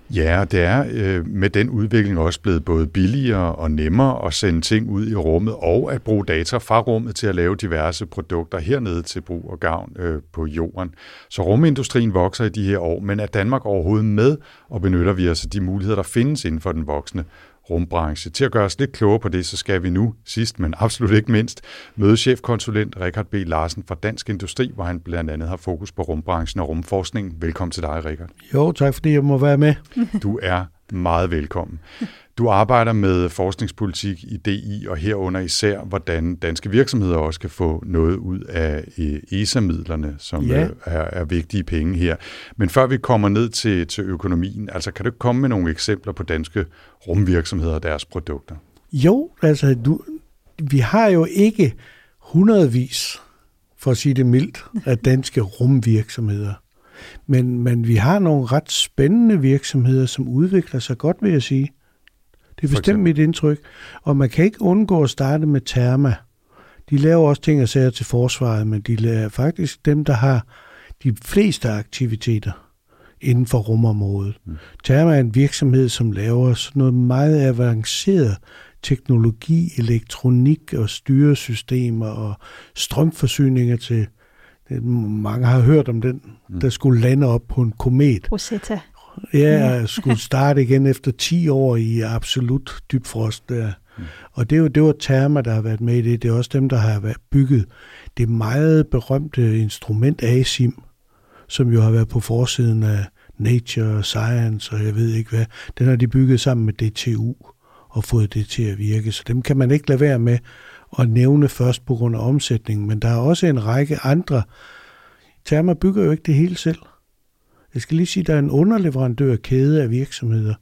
Ja, det er øh, med den udvikling også blevet både billigere og nemmere at sende ting ud i rummet, og at bruge data fra rummet til at lave diverse produkter hernede til brug og gavn øh, på jorden. Så rumindustrien vokser i de her år, men er Danmark overhovedet med, og benytter vi os af de muligheder, der findes inden for den voksne rumbranche. Til at gøre os lidt klogere på det, så skal vi nu, sidst men absolut ikke mindst, møde chefkonsulent Richard B. Larsen fra Dansk Industri, hvor han blandt andet har fokus på rumbranchen og rumforskning. Velkommen til dig, Richard. Jo, tak fordi jeg må være med. Du er meget velkommen. Du arbejder med forskningspolitik i DI, og herunder især, hvordan danske virksomheder også kan få noget ud af øh, ESA-midlerne, som ja. Øh, er, er vigtige penge her. Men før vi kommer ned til, til økonomien, altså kan du komme med nogle eksempler på danske rumvirksomheder og deres produkter? Jo, altså du, vi har jo ikke hundredvis, for at sige det mildt, af danske rumvirksomheder. Men, men vi har nogle ret spændende virksomheder, som udvikler sig godt, vil jeg sige. Det er bestemt mit indtryk. Og man kan ikke undgå at starte med Therma. De laver også ting og sager til forsvaret, men de er faktisk dem, der har de fleste aktiviteter inden for rumområdet. Mm. Therma er en virksomhed, som laver sådan noget meget avanceret teknologi, elektronik og styresystemer og strømforsyninger til mange har hørt om den, mm. der skulle lande op på en komet. Rosetta. Ja, mm. skulle starte igen efter 10 år i absolut dybfrost der. Mm. Og det, er jo, det var Therma, der har været med i det. Det er også dem, der har været bygget det meget berømte instrument ASIM, som jo har været på forsiden af Nature, Science og jeg ved ikke hvad. Den har de bygget sammen med DTU og fået det til at virke. Så dem kan man ikke lade være med at nævne først på grund af omsætningen. Men der er også en række andre. Therma bygger jo ikke det hele selv. Jeg skal lige sige, at der er en underleverandør kæde af virksomheder.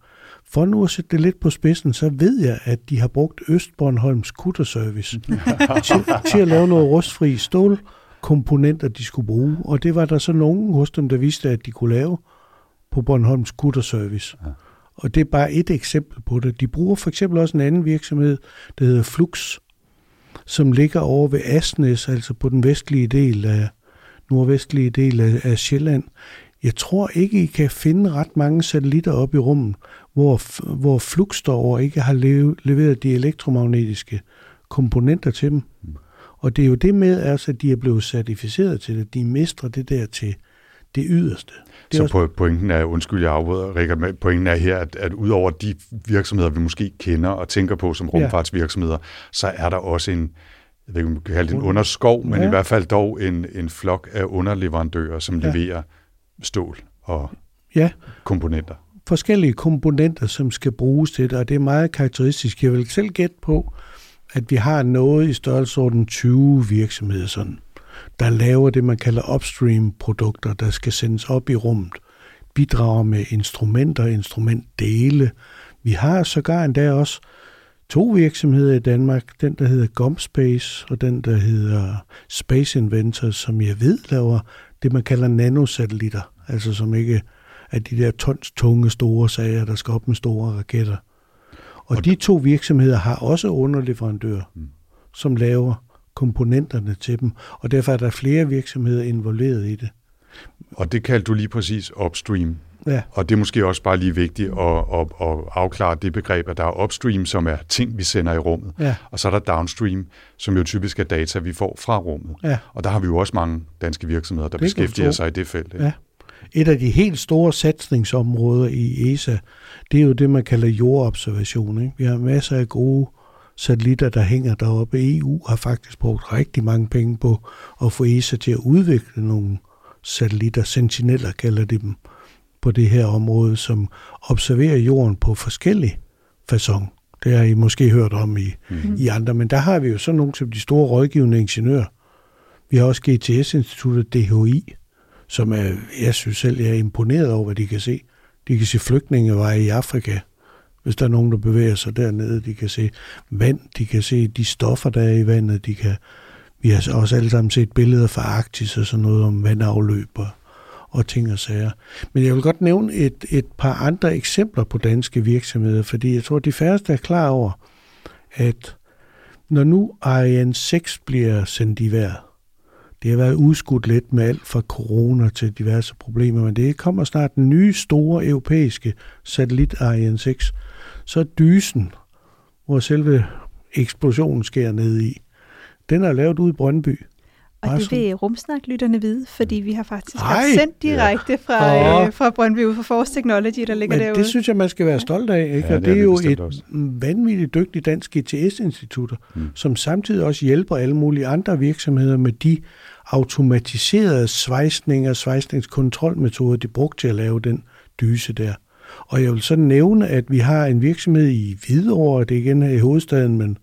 For nu at sætte det lidt på spidsen, så ved jeg, at de har brugt Østbornholms Kutterservice <laughs> til, til at lave noget rustfri stålkomponenter, de skulle bruge. Og det var der så nogen hos dem, der vidste, at de kunne lave på Bornholms Kutterservice. Ja. Og det er bare et eksempel på det. De bruger for eksempel også en anden virksomhed, der hedder Flux, som ligger over ved Asnes, altså på den vestlige del af, nordvestlige del af, af Sjælland. Jeg tror ikke, I kan finde ret mange satellitter op i rummet, hvor, hvor Fluxstore ikke har leveret de elektromagnetiske komponenter til dem. Og det er jo det med, altså, at de er blevet certificeret til det. De mestrer det der til, det yderste. Det så også... pointen er, undskyld jeg afbryder, Rikard, pointen er her, at, at udover de virksomheder, vi måske kender og tænker på som rumfartsvirksomheder, ja. så er der også en, jeg ved ikke, om man kan kalde det en underskov, men ja. i hvert fald dog en, en flok af underleverandører, som ja. leverer stål og ja. komponenter. Forskellige komponenter, som skal bruges til det, og det er meget karakteristisk. Jeg vil selv gætte på, at vi har noget i størrelsesorden 20 virksomheder, sådan, der laver det, man kalder upstream-produkter, der skal sendes op i rummet, bidrager med instrumenter, instrumentdele. Vi har sågar endda også to virksomheder i Danmark, den der hedder Gomspace og den der hedder Space Inventors, som jeg ved laver det, man kalder nanosatellitter, altså som ikke er de der tons tunge store sager, der skal op med store raketter. Og, og de to virksomheder har også underleverandører, mm. som laver komponenterne til dem, og derfor er der flere virksomheder involveret i det. Og det kaldte du lige præcis upstream. Ja. Og det er måske også bare lige vigtigt at, at, at afklare det begreb, at der er upstream, som er ting, vi sender i rummet, ja. og så er der downstream, som jo typisk er data, vi får fra rummet. Ja. Og der har vi jo også mange danske virksomheder, der det beskæftiger sig i det felt. Ja. Et af de helt store satsningsområder i ESA, det er jo det, man kalder jordobservation. Ikke? Vi har masser af gode satellitter, der hænger deroppe. EU har faktisk brugt rigtig mange penge på at få ESA til at udvikle nogle satellitter. Sentineller kalder de dem på det her område, som observerer jorden på forskellige façon. Det har I måske hørt om i, mm. i andre, men der har vi jo sådan nogle som de store rådgivende ingeniører. Vi har også GTS-instituttet DHI, som er, jeg synes selv, jeg er imponeret over, hvad de kan se. De kan se flygtningeveje i Afrika, hvis der er nogen, der bevæger sig dernede. De kan se vand, de kan se de stoffer, der er i vandet. De kan, vi har også alle sammen set billeder fra Arktis og sådan noget om vandafløb og, og ting og sager. Men jeg vil godt nævne et, et par andre eksempler på danske virksomheder, fordi jeg tror, de færreste er klar over, at når nu Ariane 6 bliver sendt i vejret, det har været udskudt lidt med alt fra corona til diverse problemer, men det kommer snart den nye store europæiske satellit Ariane 6. Så dysen, hvor selve eksplosionen sker ned i, den er lavet ude i Brøndby. Og det vil rumsnaklytterne vide, fordi vi har faktisk Ej, sendt direkte ja. fra, ja. øh, fra Brøndby ud fra Force Technology, der ligger Men derude. det synes jeg, man skal være stolt af. Ikke? Ja, og det, det er, jo et også. vanvittigt dygtigt dansk GTS-institutter, mm. som samtidig også hjælper alle mulige andre virksomheder med de automatiserede svejsninger og svejsningskontrolmetoder, de brugte til at lave den dyse der. Og jeg vil så nævne, at vi har en virksomhed i Hvidovre, det er igen her i hovedstaden, men,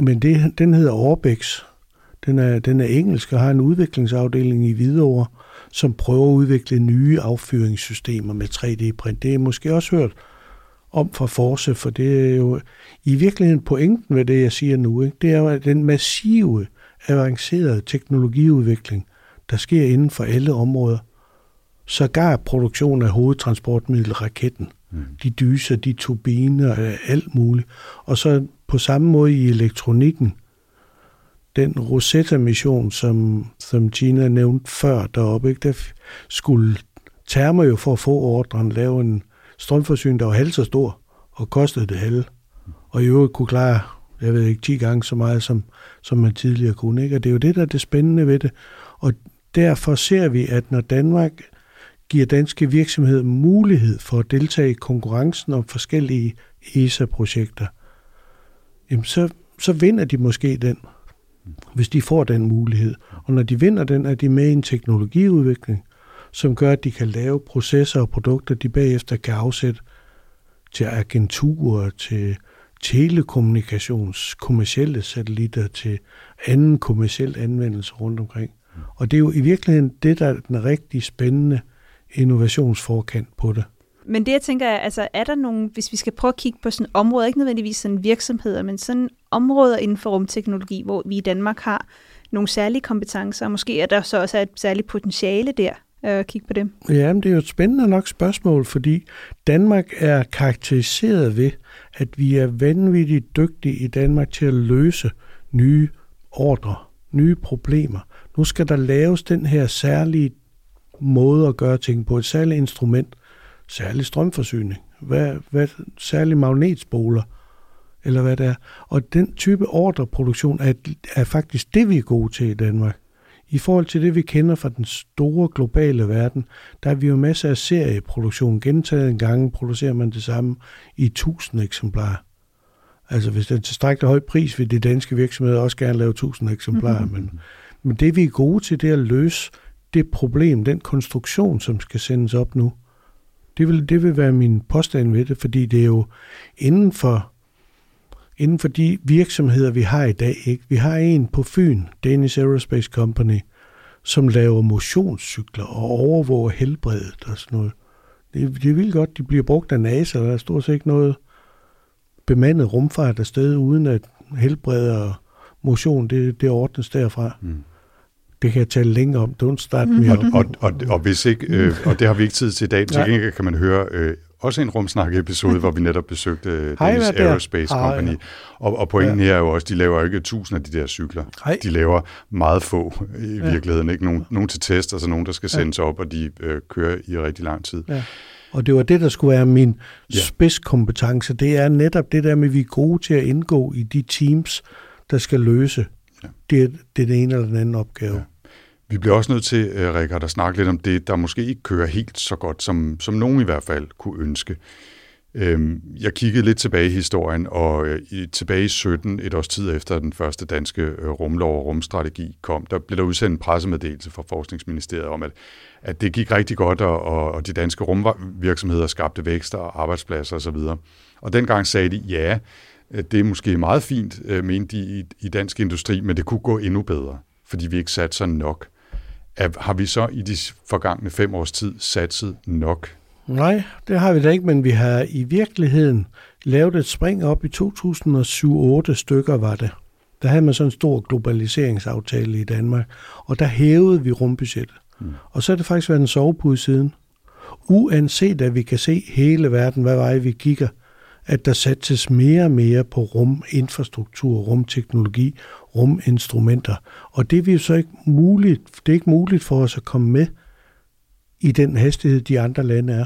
men det, den hedder Orbex. Den er, den er engelsk og har en udviklingsafdeling i Hvidovre, som prøver at udvikle nye affyringssystemer med 3D-print. Det er måske også hørt om fra Force, for det er jo i virkeligheden pointen ved det, jeg siger nu. Ikke? Det er jo den massive avancerede teknologiudvikling, der sker inden for alle områder. Sågar produktion af hovedtransportmiddel, raketten, mm. de dyser, de turbiner, alt muligt. Og så på samme måde i elektronikken, den Rosetta-mission, som, som Gina nævnte før deroppe, ikke? der skulle termer jo for at få ordren lave en strømforsyning, der var halvt så stor og kostede det halve. Og i øvrigt kunne klare jeg ved ikke, 10 gange så meget, som, som man tidligere kunne. Ikke? Og det er jo det, der er det spændende ved det. Og derfor ser vi, at når Danmark giver danske virksomheder mulighed for at deltage i konkurrencen om forskellige ESA-projekter, jamen så, så vinder de måske den, hvis de får den mulighed. Og når de vinder den, er de med i en teknologiudvikling, som gør, at de kan lave processer og produkter, de bagefter kan afsætte til agenturer, til telekommunikations kommersielle satellitter til anden kommersiel anvendelse rundt omkring. Og det er jo i virkeligheden det, der er den rigtig spændende innovationsforkant på det. Men det, jeg tænker, er, altså, er der nogle, hvis vi skal prøve at kigge på sådan områder, ikke nødvendigvis sådan virksomheder, men sådan områder inden for rumteknologi, hvor vi i Danmark har nogle særlige kompetencer, og måske er der så også et særligt potentiale der, øh, at kigge på dem? Ja, men det er jo et spændende nok spørgsmål, fordi Danmark er karakteriseret ved, at vi er vanvittigt dygtige i Danmark til at løse nye ordre, nye problemer. Nu skal der laves den her særlige måde at gøre ting på, et særligt instrument, særlig strømforsyning, hvad, hvad, særlig magnetspoler, eller hvad det er. Og den type ordreproduktion er, er faktisk det, vi er gode til i Danmark. I forhold til det, vi kender fra den store globale verden, der er vi jo masser af serieproduktion. Gentaget en gang producerer man det samme i 1000 eksemplarer. Altså hvis det er tilstrækkeligt høj pris, vil de danske virksomheder også gerne lave 1000 eksemplarer. Mm-hmm. Men, men det vi er gode til, det er at løse det problem, den konstruktion, som skal sendes op nu. Det vil, det vil være min påstand ved det, fordi det er jo inden for, inden for de virksomheder, vi har i dag. Ikke? Vi har en på Fyn, Danish Aerospace Company, som laver motionscykler og overvåger helbredet og sådan noget. Det, det er vildt godt, de bliver brugt af NASA, der er stort set ikke noget bemandet rumfart afsted, uden at helbred og motion, det, det ordnes derfra. Mm. Det kan jeg tale længere om. Don't start me og, og, og, og, hvis ikke, øh, og det har vi ikke tid til i dag, til gengæld kan man høre øh, også en rumsnak-episode, hvor vi netop besøgte øh, Danish Aerospace Company. Ja. Og, og pointen ja. her er jo også, de laver ikke tusind af de der cykler. Hej. De laver meget få i ja. virkeligheden. Ikke nogen, nogen til test, altså nogen, der skal sendes ja. op, og de øh, kører i rigtig lang tid. Ja. Og det var det, der skulle være min ja. spidskompetence. Det er netop det der med, at vi er gode til at indgå i de teams, der skal løse ja. det, det er den ene eller den anden opgave. Ja. Vi bliver også nødt til, uh, Rikard, at snakke lidt om det, der måske ikke kører helt så godt, som, som nogen i hvert fald kunne ønske. Øhm, jeg kiggede lidt tilbage i historien, og øh, tilbage i 17, et års tid efter den første danske øh, rumlov og rumstrategi kom, der blev der udsendt en pressemeddelelse fra Forskningsministeriet om, at, at det gik rigtig godt, og, og de danske rumvirksomheder skabte vækst og arbejdspladser osv. Og, og dengang sagde de, ja, det er måske meget fint, øh, mente de i, i dansk industri, men det kunne gå endnu bedre, fordi vi ikke satte nok. Har vi så i de forgangne fem års tid satset nok? Nej, det har vi da ikke, men vi har i virkeligheden lavet et spring op i 2007-8 stykker var det. Der havde man sådan en stor globaliseringsaftale i Danmark, og der hævede vi rumbudgettet. Mm. Og så er det faktisk været en sovepude siden. Uanset at vi kan se hele verden, hvad vej vi kigger, at der sættes mere og mere på ruminfrastruktur, rumteknologi, ruminstrumenter. Og det er jo så ikke muligt, det er ikke muligt for os at komme med i den hastighed, de andre lande er.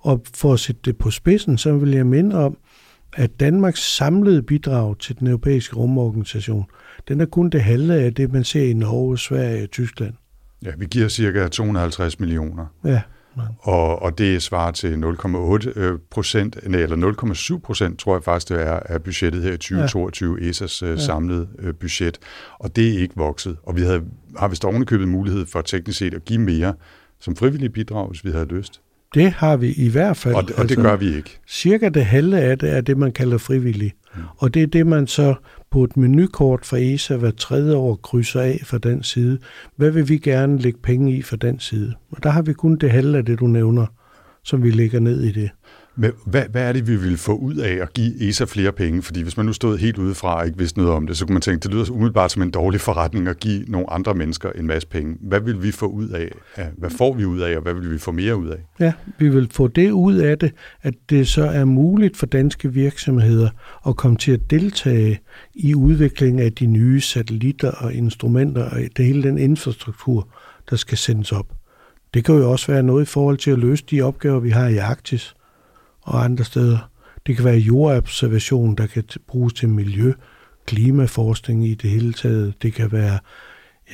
Og for at sætte det på spidsen, så vil jeg minde om, at Danmarks samlede bidrag til den europæiske rumorganisation, den er kun det halve af det, man ser i Norge, Sverige og Tyskland. Ja, vi giver cirka 250 millioner. Ja. Og, og det svarer til 0,8 øh, procent, eller 0,7 procent, tror jeg faktisk, det er af budgettet her i 2022, ja. ESA's uh, ja. samlede uh, budget. Og det er ikke vokset. Og vi havde, har vist ovenikøbet mulighed for teknisk set at give mere som frivillige bidrag, hvis vi havde lyst. Det har vi i hvert fald. Og det, og det altså, gør vi ikke. Cirka det halve af det er det, man kalder frivillig. Mm. Og det er det, man så på et menukort fra ESA hver tredje år krydser af fra den side. Hvad vil vi gerne lægge penge i fra den side? Og der har vi kun det halve af det, du nævner, som vi lægger ned i det. Men hvad, hvad er det, vi vil få ud af at give ESA flere penge? Fordi hvis man nu stod helt udefra og ikke vidste noget om det, så kunne man tænke, det lyder umiddelbart som en dårlig forretning at give nogle andre mennesker en masse penge. Hvad vil vi få ud af? Hvad får vi ud af, og hvad vil vi få mere ud af? Ja, vi vil få det ud af det, at det så er muligt for danske virksomheder at komme til at deltage i udviklingen af de nye satellitter og instrumenter og det hele den infrastruktur, der skal sendes op. Det kan jo også være noget i forhold til at løse de opgaver, vi har i Arktis og andre steder. Det kan være jordobservation, der kan bruges til miljø, klimaforskning i det hele taget. Det kan være,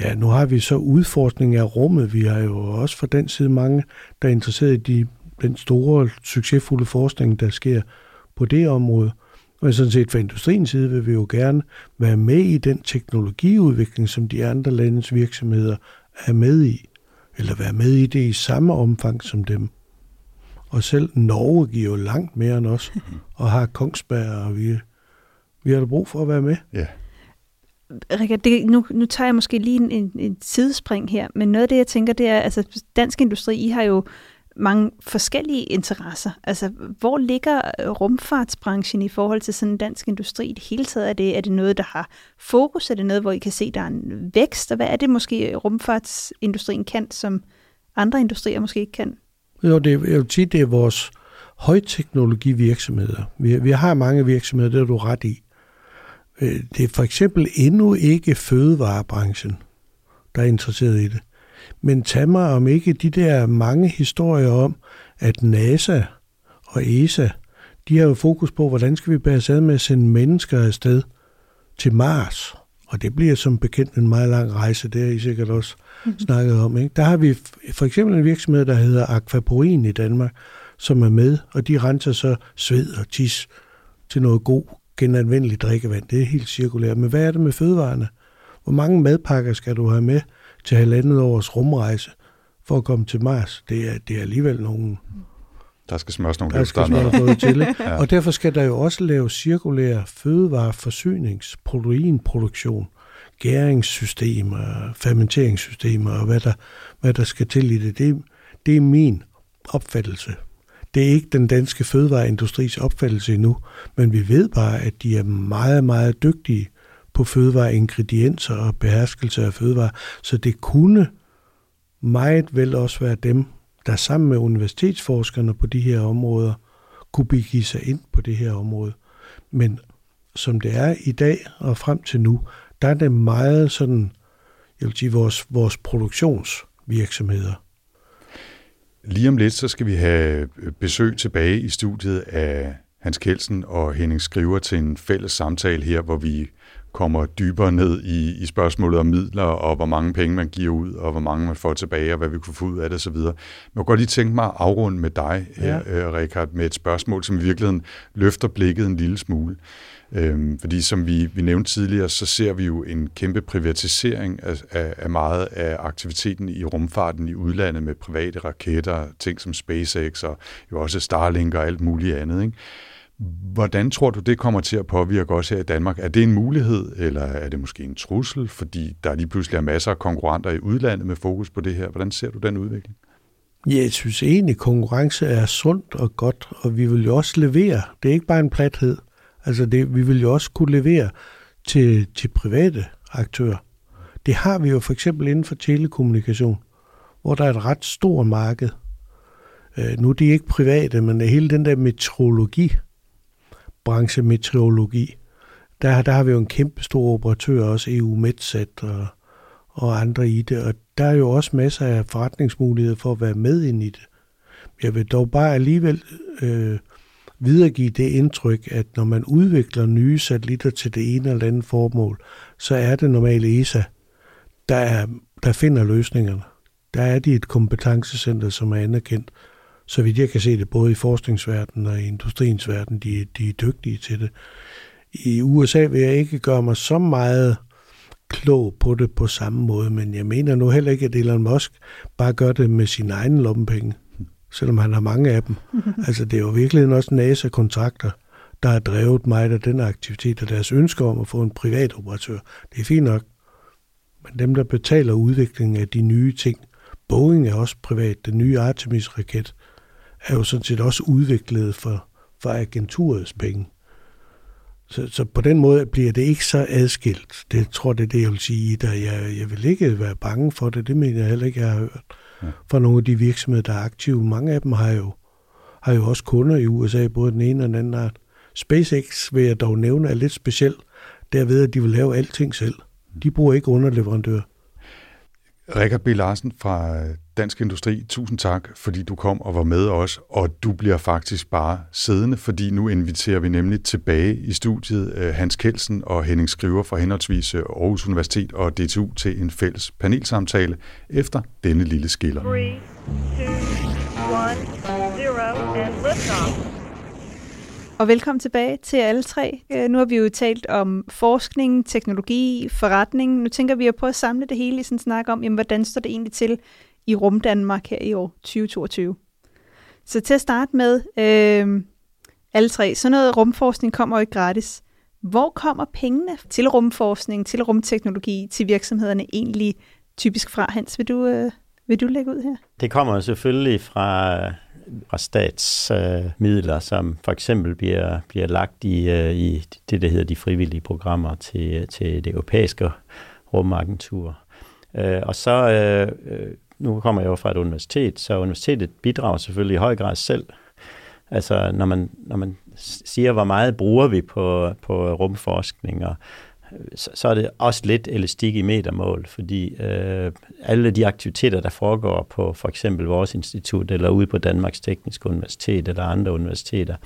ja, nu har vi så udforskning af rummet. Vi har jo også fra den side mange, der er interesseret i de, den store, succesfulde forskning, der sker på det område. Men sådan set fra industriens side vil vi jo gerne være med i den teknologiudvikling, som de andre landes virksomheder er med i, eller være med i det i samme omfang som dem. Og selv Norge giver jo langt mere end os, og har Kongsberg, og vi, vi har da brug for at være med. Ja. Rikard, det, nu, nu tager jeg måske lige en, en, en sidespring her, men noget af det, jeg tænker, det er, altså dansk industri, I har jo mange forskellige interesser. Altså, hvor ligger rumfartsbranchen i forhold til sådan en dansk industri i det hele taget? Er det, er det noget, der har fokus? Er det noget, hvor I kan se, der er en vækst? Og hvad er det måske, rumfartsindustrien kan, som andre industrier måske ikke kan? Jo, det, jeg vil sige, det er vores højteknologivirksomheder. Vi, vi har mange virksomheder, det er du ret i. Øh, det er for eksempel endnu ikke fødevarebranchen, der er interesseret i det. Men tag mig om ikke de der mange historier om, at NASA og ESA, de har jo fokus på, hvordan skal vi bære sig med at sende mennesker afsted til Mars og det bliver som bekendt en meget lang rejse, det har I sikkert også mm-hmm. snakket om. Ikke? Der har vi for eksempel en virksomhed, der hedder Aquaporin i Danmark, som er med, og de renser så sved og tis til noget god genanvendeligt drikkevand. Det er helt cirkulært. Men hvad er det med fødevarene? Hvor mange madpakker skal du have med til halvandet års rumrejse for at komme til Mars? Det er, det er alligevel nogle... Der skal smøres nogle der skal smøres noget til. <laughs> ja. Og derfor skal der jo også lave cirkulær fødevareforsynings, proteinproduktion, gæringssystemer, fermenteringssystemer og hvad der, hvad der skal til i det. det. Det er min opfattelse. Det er ikke den danske fødevareindustris opfattelse endnu, men vi ved bare, at de er meget, meget dygtige på fødevareingredienser og beherskelse af fødevare, så det kunne meget vel også være dem, der sammen med universitetsforskerne på de her områder, kunne begive sig ind på det her område. Men som det er i dag og frem til nu, der er det meget sådan, jeg vil sige, vores, vores produktionsvirksomheder. Lige om lidt, så skal vi have besøg tilbage i studiet af Hans Kelsen og Henning Skriver til en fælles samtale her, hvor vi kommer dybere ned i, i spørgsmålet om midler, og hvor mange penge man giver ud, og hvor mange man får tilbage, og hvad vi kunne få ud af det osv. Men jeg kunne godt lige tænke mig at afrunde med dig her, ja. Øh, Richard, med et spørgsmål, som i virkeligheden løfter blikket en lille smule. Øhm, fordi som vi, vi nævnte tidligere, så ser vi jo en kæmpe privatisering af, af, af meget af aktiviteten i rumfarten i udlandet med private raketter, ting som SpaceX og jo også Starlink og alt muligt andet. Ikke? Hvordan tror du, det kommer til at påvirke os her i Danmark? Er det en mulighed, eller er det måske en trussel, fordi der lige pludselig er masser af konkurrenter i udlandet med fokus på det her? Hvordan ser du den udvikling? Ja, jeg synes egentlig, konkurrence er sundt og godt, og vi vil jo også levere. Det er ikke bare en plathed. Altså, det, vi vil jo også kunne levere til, til private aktører. Det har vi jo for eksempel inden for telekommunikation, hvor der er et ret stort marked. Øh, nu er de ikke private, men hele den der metrologi, branche meteorologi, der, der har vi jo en kæmpe stor operatør, også EU Medsat og, og andre i det, og der er jo også masser af forretningsmuligheder for at være med ind i det. Jeg vil dog bare alligevel øh, videregive det indtryk, at når man udvikler nye satellitter til det ene eller andet formål, så er det normalt ESA, der, er, der finder løsningerne. Der er de et kompetencecenter, som er anerkendt. Så vidt jeg kan se det, både i forskningsverdenen og i industriens verden, de, de er dygtige til det. I USA vil jeg ikke gøre mig så meget klog på det på samme måde, men jeg mener nu heller ikke, at Elon Musk bare gør det med sin egen lommepenge selvom han har mange af dem. <laughs> altså det er jo virkelig også NASA-kontrakter, der har drevet mig af den aktivitet og deres ønsker om at få en privat operatør. Det er fint nok. Men dem, der betaler udviklingen af de nye ting, Boeing er også privat, den nye Artemis-raket, er jo sådan set også udviklet for, for agenturets penge. Så, så på den måde bliver det ikke så adskilt. Det tror det er det, jeg vil sige. Der jeg, jeg vil ikke være bange for det. Det mener jeg heller ikke, jeg har hørt for nogle af de virksomheder, der er aktive. Mange af dem har jo, har jo også kunder i USA, både den ene og den anden art. SpaceX vil jeg dog nævne er lidt speciel, derved at de vil lave alting selv. De bruger ikke underleverandør. Rikard B. Larsen fra øh, Dansk Industri, tusind tak, fordi du kom og var med os, og du bliver faktisk bare siddende, fordi nu inviterer vi nemlig tilbage i studiet øh, Hans Kelsen og Henning Skriver fra henholdsvis øh, Aarhus Universitet og DTU til en fælles panelsamtale efter denne lille skiller. 3, 2, 1, 0, and liftoff. Og velkommen tilbage til alle tre. Øh, nu har vi jo talt om forskning, teknologi, forretning. Nu tænker vi at prøve at samle det hele i sådan en snak om, jamen, hvordan står det egentlig til i Rum Danmark her i år 2022. Så til at starte med, øh, alle tre, sådan noget rumforskning kommer jo ikke gratis. Hvor kommer pengene til rumforskning, til rumteknologi, til virksomhederne egentlig typisk fra? Hans, vil du, øh, vil du lægge ud her? Det kommer selvfølgelig fra, fra statsmidler, øh, som for eksempel bliver, bliver lagt i, øh, i det, der hedder de frivillige programmer til, til det europæiske rumagentur. Øh, og så øh, øh nu kommer jeg jo fra et universitet, så universitetet bidrager selvfølgelig i høj grad selv. Altså, når man, når man siger, hvor meget bruger vi på, på rumforskning, og, så, så er det også lidt elastik i metermål, fordi øh, alle de aktiviteter, der foregår på for eksempel vores institut, eller ude på Danmarks Tekniske Universitet, eller andre universiteter,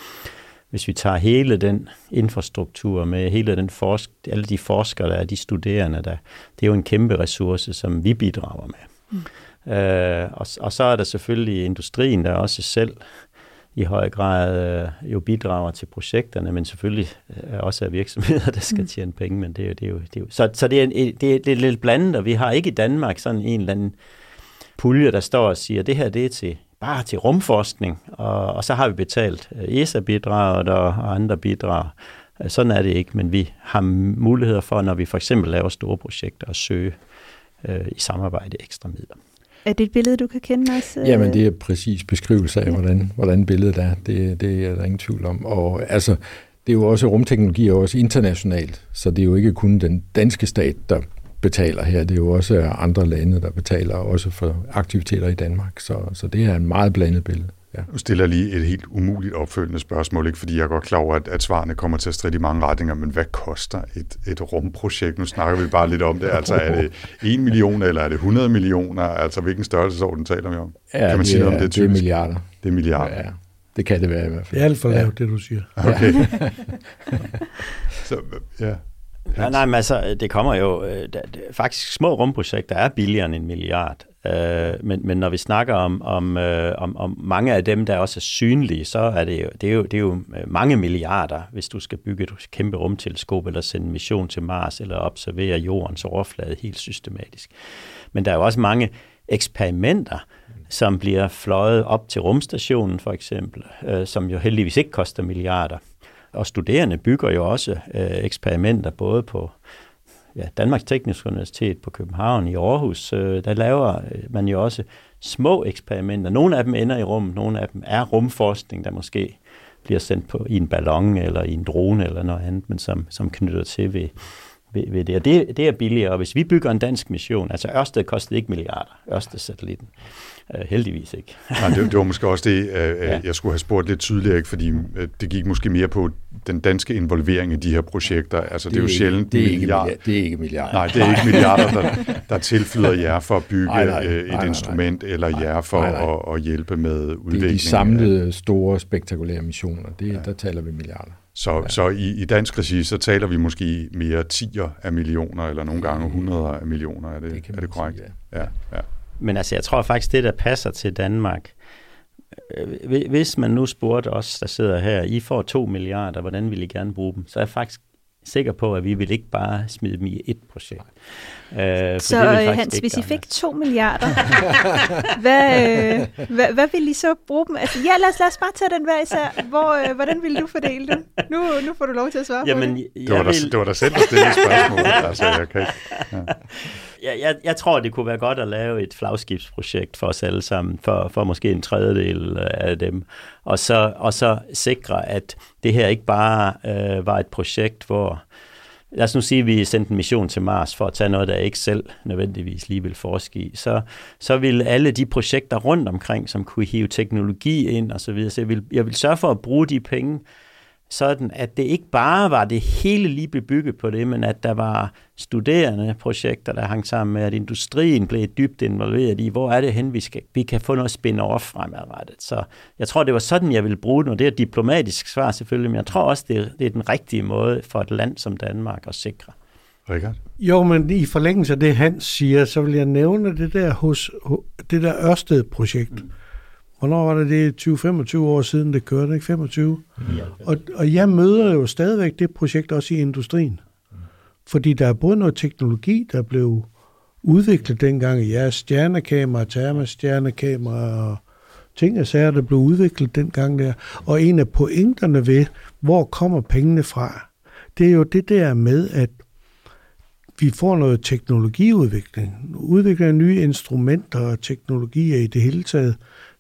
hvis vi tager hele den infrastruktur med hele den forsk, alle de forskere, der er, de studerende, der, det er jo en kæmpe ressource, som vi bidrager med. Mm. Øh, og, og så er der selvfølgelig industrien, der også selv i høj grad øh, jo bidrager til projekterne, men selvfølgelig øh, også er virksomheder, der skal mm. tjene penge, men det er jo, det er jo, det er jo så, så det, er, det, er, det er lidt blandet, og vi har ikke i Danmark sådan en eller anden pulje, der står og siger, det her det er til bare til rumforskning, og, og så har vi betalt øh, ESA-bidraget og, og andre bidrag. Øh, sådan er det ikke, men vi har muligheder for, når vi for eksempel laver store projekter, at søge øh, i samarbejde ekstra midler. Er det et billede, du kan kende også? Jamen, det er præcis beskrivelse af, hvordan, hvordan billedet er. Det, det er der ingen tvivl om. Og altså, det er jo også, rumteknologi er også internationalt, så det er jo ikke kun den danske stat, der betaler her. Det er jo også andre lande, der betaler også for aktiviteter i Danmark. Så, så det er en meget blandet billede. Ja. Nu stiller lige et helt umuligt opfølgende spørgsmål, ikke fordi jeg er godt klar over, at, at svarene kommer til at stride i mange retninger, men hvad koster et, et rumprojekt? Nu snakker vi bare lidt om det. Altså er det 1 million, eller er det 100 millioner? Altså hvilken størrelsesorden taler vi om? Ja, kan man sige det, om det er typisk? Det er milliarder. Det er milliarder. Ja, det kan det være i hvert fald. Det er alt for lavt, ja. det du siger. Okay. <laughs> Så, ja. Nej, nej, men altså, det kommer jo... Øh, der, faktisk små rumprojekter er billigere end en milliard. Øh, men, men når vi snakker om, om, øh, om, om mange af dem, der også er synlige, så er det jo, det er jo, det er jo øh, mange milliarder, hvis du skal bygge et kæmpe rumteleskop, eller sende en mission til Mars, eller observere jordens overflade helt systematisk. Men der er jo også mange eksperimenter, som bliver fløjet op til rumstationen for eksempel, øh, som jo heldigvis ikke koster milliarder. Og studerende bygger jo også øh, eksperimenter både på ja, Danmarks Tekniske Universitet på København i Aarhus. Øh, der laver øh, man jo også små eksperimenter. Nogle af dem ender i rum, nogle af dem er rumforskning, der måske bliver sendt på i en ballon eller i en drone eller noget andet, men som, som knytter til ved, ved, ved det. Og det, det er billigere. Og hvis vi bygger en dansk mission, altså Ørsted kostede ikke milliarder, Ørsted-satellitten. Uh, heldigvis ikke. Nej, det, det var måske også det, uh, ja. jeg skulle have spurgt lidt tydeligere, ikke? fordi uh, det gik måske mere på den danske involvering i de her projekter. Altså, det, det er jo sjældent det er milliard. Ikke, det er ikke milliarder. Nej, det er ikke milliarder, der, der tilflyder jer for at bygge nej, nej, et nej, instrument, nej, eller jer for nej, nej. At, at hjælpe med udviklingen. Det er de samlede store, spektakulære missioner. Det, ja. Der taler vi milliarder. Så, ja. så i, i dansk regi, så taler vi måske mere tiger af millioner, eller nogle gange hundreder af millioner. Er det, det er det korrekt? Sige, ja. Ja, ja. Men altså, jeg tror faktisk, det der passer til Danmark, øh, hvis man nu spurgte os, der sidder her, I får to milliarder, hvordan vil I gerne bruge dem? Så er jeg faktisk sikker på, at vi vil ikke bare smide dem i et projekt. Uh, så det Hans, hvis I fik to milliarder, <laughs> hvad, øh, hvad, hvad vil I så bruge dem? Altså, ja, lad os, lad os bare tage den hver især. Hvor, øh, hvordan vil du fordele dem? Nu, nu får du lov til at svare Jamen, på det. Det var, vil... der, det var der selv, der stillede spørgsmål. altså, jeg kan ikke. <laughs> Ja jeg, jeg, jeg tror, det kunne være godt at lave et flagskibsprojekt for os alle sammen, for, for måske en tredjedel øh, af dem, og så, og så sikre, at det her ikke bare øh, var et projekt, hvor lad os nu sige, at vi sendte en mission til Mars for at tage noget, der ikke selv nødvendigvis lige vil forske i, så, så vil alle de projekter rundt omkring, som kunne hive teknologi ind og så videre, så jeg vil, jeg vil sørge for at bruge de penge sådan at det ikke bare var det hele lige blev bygget på det, men at der var studerende projekter, der hang sammen med, at industrien blev dybt involveret i, hvor er det hen, vi, skal, vi kan få noget spin-off fremadrettet. Så jeg tror, det var sådan, jeg ville bruge det, og det er et diplomatisk svar selvfølgelig, men jeg tror også, det er, det er den rigtige måde for et land som Danmark at sikre. Richard? Jo, men i forlængelse af det, Hans siger, så vil jeg nævne det der hos det der Ørsted-projekt. Mm Hvornår var det? Det er 20-25 år siden, det kørte, ikke? 25? Ja. Og, og jeg møder jo stadigvæk det projekt også i industrien. Fordi der er både noget teknologi, der blev udviklet dengang. Ja, stjernekamera, termostjernekamera og ting og sager, der blev udviklet dengang der. Og en af pointerne ved, hvor kommer pengene fra, det er jo det der med, at vi får noget teknologiudvikling, udvikler nye instrumenter og teknologier i det hele taget,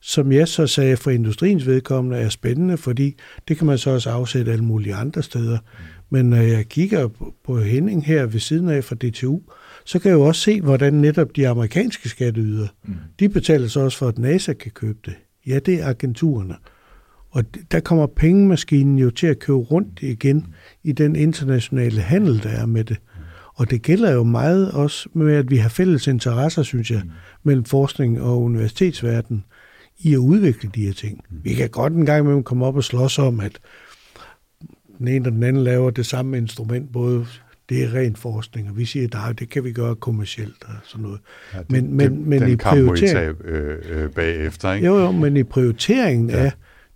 som jeg så sagde for industriens vedkommende er spændende, fordi det kan man så også afsætte alle mulige andre steder. Men når jeg kigger på Henning her ved siden af fra DTU, så kan jeg jo også se, hvordan netop de amerikanske skatteyder, mm. de betaler så også for, at NASA kan købe det. Ja, det er agenturerne. Og der kommer pengemaskinen jo til at købe rundt igen i den internationale handel, der er med det. Og det gælder jo meget også med, at vi har fælles interesser, synes jeg, mm. mellem forskning og universitetsverden i at udvikle de her ting. Vi kan godt en gang imellem komme op og slås om, at den ene og den anden laver det samme instrument, både det er ren forskning, og vi siger, at det kan vi gøre kommercielt og sådan noget. Ja, det, men, men, det, men den i kamp må I prioritering, tage øh, øh, bagefter, ikke? jo, jo, men i prioriteringen ja. af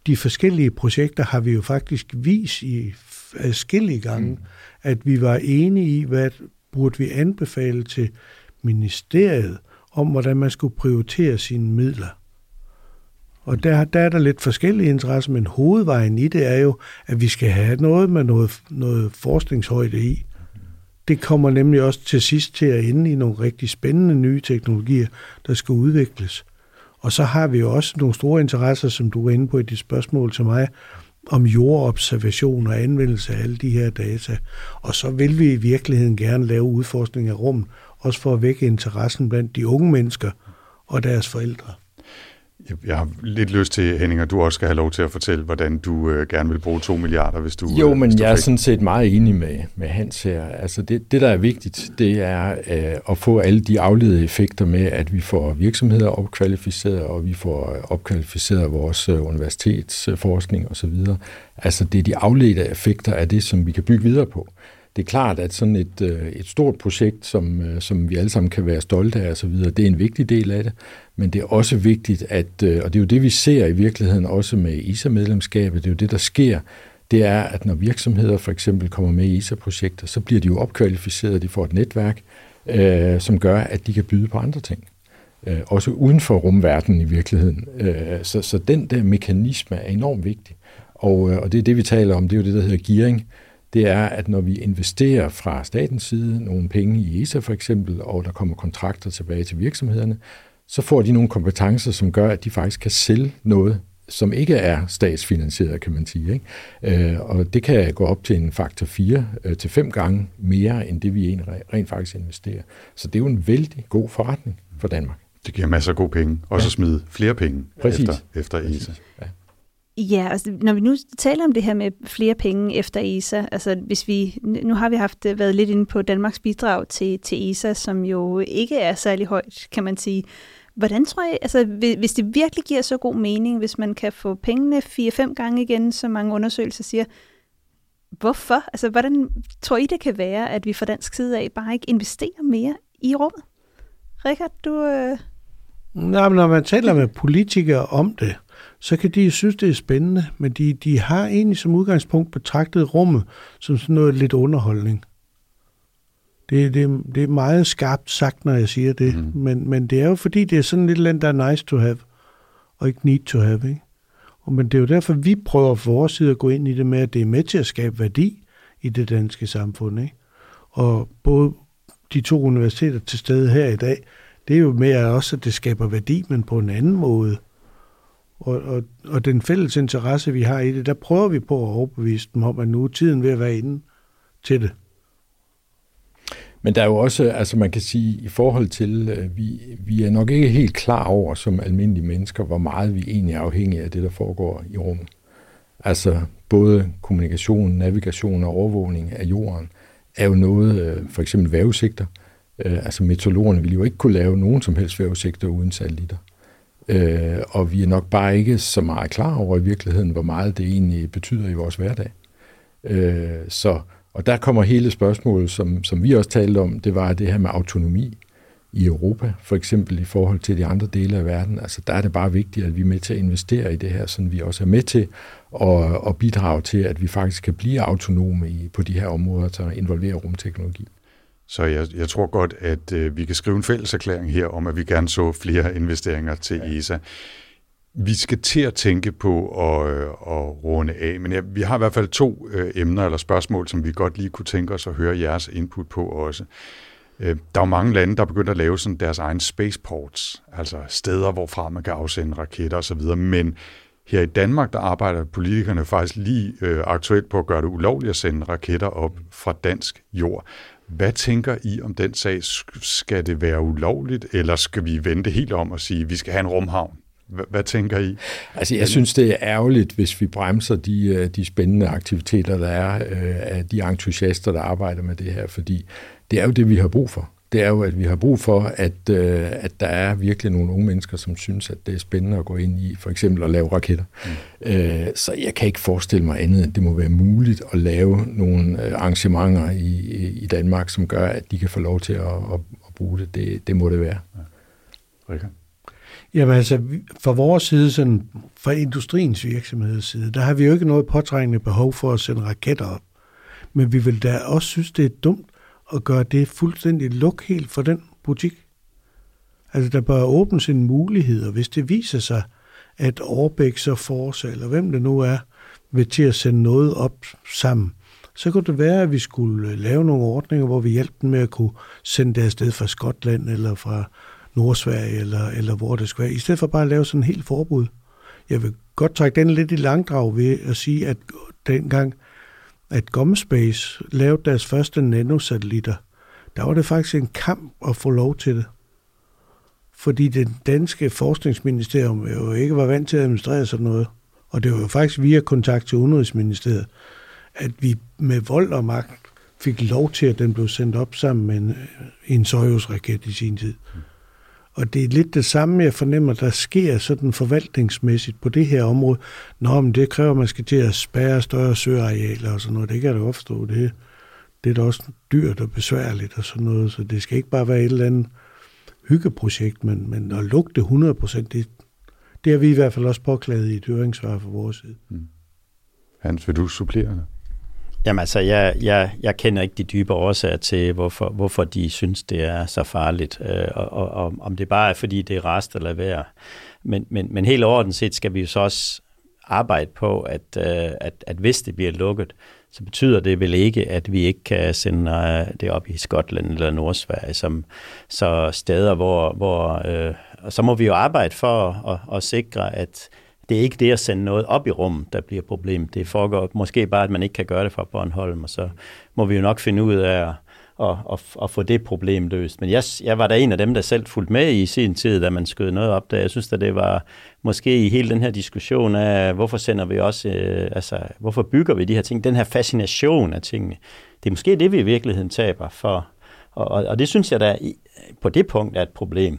de forskellige projekter har vi jo faktisk vist i forskellige gange, mm. at vi var enige i, hvad burde vi anbefale til ministeriet om, hvordan man skulle prioritere sine midler. Og der, der er der lidt forskellige interesser, men hovedvejen i det er jo, at vi skal have noget med noget, noget forskningshøjde i. Det kommer nemlig også til sidst til at ende i nogle rigtig spændende nye teknologier, der skal udvikles. Og så har vi jo også nogle store interesser, som du var inde på i dit spørgsmål til mig, om jordobservation og anvendelse af alle de her data. Og så vil vi i virkeligheden gerne lave udforskning af rummet, også for at vække interessen blandt de unge mennesker og deres forældre. Jeg- har lidt lyst til, Henning, at du også skal have lov til at fortælle, hvordan du øh, gerne vil bruge 2 milliarder, hvis du... Jo, øh, men hvis du jeg er sådan set meget enig med, med Hans her. Altså det, det, der er vigtigt, det er øh, at få alle de afledede effekter med, at vi får virksomheder opkvalificeret, og vi får øh, opkvalificeret vores øh, universitetsforskning osv. Altså det er de afledte effekter af det, som vi kan bygge videre på. Det er klart, at sådan et, øh, et stort projekt, som, øh, som vi alle sammen kan være stolte af osv., det er en vigtig del af det, men det er også vigtigt, at, øh, og det er jo det, vi ser i virkeligheden også med ISA-medlemskabet, det er jo det, der sker, det er, at når virksomheder for eksempel kommer med i ISA-projekter, så bliver de jo opkvalificeret, de får et netværk, øh, som gør, at de kan byde på andre ting. Øh, også uden for rumverdenen i virkeligheden. Øh, så, så den der mekanisme er enormt vigtig. Og, øh, og det er det, vi taler om, det er jo det, der hedder gearing. Det er, at når vi investerer fra statens side nogle penge i ESA for eksempel, og der kommer kontrakter tilbage til virksomhederne, så får de nogle kompetencer, som gør, at de faktisk kan sælge noget, som ikke er statsfinansieret, kan man sige. Ikke? Øh, og det kan gå op til en faktor 4 øh, til 5 gange mere, end det vi rent faktisk investerer. Så det er jo en vældig god forretning for Danmark. Det giver masser af gode penge. Og så Ja. smide flere penge Præcis. efter, efter ESA. Ja. Ja, altså, når vi nu taler om det her med flere penge efter ESA, altså hvis vi, nu har vi haft øh, været lidt inde på Danmarks bidrag til, til ESA, som jo ikke er særlig højt, kan man sige. Hvordan tror jeg, altså hvis det virkelig giver så god mening, hvis man kan få pengene 4-5 gange igen, som mange undersøgelser siger, hvorfor? Altså hvordan tror I det kan være, at vi fra dansk side af bare ikke investerer mere i rummet? Richard, du... Øh... Nej, men når man taler med politikere om det, så kan de synes, det er spændende, men de, de har egentlig som udgangspunkt betragtet rummet som sådan noget lidt underholdning. Det, det, det er meget skarpt sagt, når jeg siger det, mm. men, men det er jo fordi, det er sådan lidt land, der er nice to have, og ikke need to have. Ikke? Og, men det er jo derfor, vi prøver fra vores side at gå ind i det med, at det er med til at skabe værdi i det danske samfund. Ikke? Og både de to universiteter til stede her i dag, det er jo mere også, at det skaber værdi, men på en anden måde. Og, og, og den fælles interesse, vi har i det, der prøver vi på at overbevise dem om, at nu er tiden ved at være inde til det. Men der er jo også, altså man kan sige, i forhold til, øh, vi, vi er nok ikke helt klar over som almindelige mennesker, hvor meget vi egentlig er afhængige af det, der foregår i rummet. Altså både kommunikation, navigation og overvågning af jorden er jo noget, øh, for eksempel vævesigter. Øh, altså meteorologerne ville jo ikke kunne lave nogen som helst vævesigter uden satellitter. Øh, og vi er nok bare ikke så meget klar over i virkeligheden, hvor meget det egentlig betyder i vores hverdag. Øh, så, og der kommer hele spørgsmålet, som, som vi også talte om, det var det her med autonomi i Europa, for eksempel i forhold til de andre dele af verden. Altså der er det bare vigtigt, at vi er med til at investere i det her, så vi også er med til at, at bidrage til, at vi faktisk kan blive autonome i, på de her områder, altså der involverer rumteknologi. Så jeg, jeg tror godt, at øh, vi kan skrive en fælles erklæring her om, at vi gerne så flere investeringer til ja. ESA. Vi skal til at tænke på at, øh, at runde af, men ja, vi har i hvert fald to øh, emner eller spørgsmål, som vi godt lige kunne tænke os at høre jeres input på også. Øh, der er jo mange lande, der er begyndt at lave sådan deres egen spaceports, altså steder, hvorfra man kan afsende raketter osv., men her i Danmark, der arbejder politikerne faktisk lige øh, aktuelt på at gøre det ulovligt at sende raketter op fra dansk jord. Hvad tænker I om den sag? Skal det være ulovligt, eller skal vi vente helt om og sige, at vi skal have en rumhavn? Hvad tænker I? Altså, jeg synes, det er ærgerligt, hvis vi bremser de, øh, de spændende aktiviteter, der er øh, af de entusiaster, der arbejder med det her, fordi det er jo det, vi har brug for det er jo, at vi har brug for, at, øh, at der er virkelig nogle unge mennesker, som synes, at det er spændende at gå ind i, for eksempel at lave raketter. Mm. Øh, så jeg kan ikke forestille mig andet, end det må være muligt at lave nogle øh, arrangementer i, i Danmark, som gør, at de kan få lov til at, at, at bruge det. det. Det må det være. Ja. Okay. Jamen altså, fra vores side, sådan, fra industriens virksomheds side, der har vi jo ikke noget påtrængende behov for at sende raketter op. Men vi vil da også synes, det er dumt at gøre det fuldstændig luk helt for den butik. Altså, der bør åbnes en mulighed, og hvis det viser sig, at Orbex og Force, eller hvem det nu er, vil til at sende noget op sammen, så kunne det være, at vi skulle øh, lave nogle ordninger, hvor vi hjælper dem med at kunne sende det afsted fra Skotland, eller fra Nordsverige, eller, eller hvor det skal være, i stedet for bare at lave sådan en helt forbud. Jeg vil godt trække den lidt i langdrag ved at sige, at dengang at Gomspace lavede deres første nanosatellitter, der var det faktisk en kamp at få lov til det. Fordi det danske forskningsministerium jo ikke var vant til at administrere sådan noget. Og det var jo faktisk via kontakt til Udenrigsministeriet, at vi med vold og magt fik lov til, at den blev sendt op sammen med en, en Soyuz-raket i sin tid. Mm. Og det er lidt det samme, jeg fornemmer, der sker sådan forvaltningsmæssigt på det her område. Nå, men det kræver, at man skal til at spærre større søarealer og sådan noget. Det kan du ofte. Det, det er da også dyrt og besværligt og sådan noget, så det skal ikke bare være et eller andet hyggeprojekt, men, men at lukke det 100 procent, det, det har vi i hvert fald også påklaget i et høringssvar fra vores side. Mm. Hans, vil du supplere Jamen altså, jeg, jeg, jeg kender ikke de dybe årsager til, hvorfor, hvorfor de synes, det er så farligt, øh, og, og, og om det bare er, fordi det er rest eller værd. Men, men, men helt ordentligt set skal vi jo så også arbejde på, at, øh, at, at hvis det bliver lukket, så betyder det vel ikke, at vi ikke kan sende øh, det op i Skotland eller Nordsverige, som så steder, hvor, hvor øh, og så må vi jo arbejde for at, at sikre, at det er ikke det at sende noget op i rum, der bliver problem. Det foregår måske bare, at man ikke kan gøre det fra Bornholm, og så må vi jo nok finde ud af at, at, at, at få det problem løst. Men jeg, jeg var da en af dem, der selv fulgte med i sin tid, da man skød noget op der. Jeg synes, at det var måske i hele den her diskussion af, hvorfor sender vi også, øh, altså, hvorfor bygger vi de her ting, den her fascination af tingene. Det er måske det, vi i virkeligheden taber for. Og, og, og det synes jeg da på det punkt er et problem.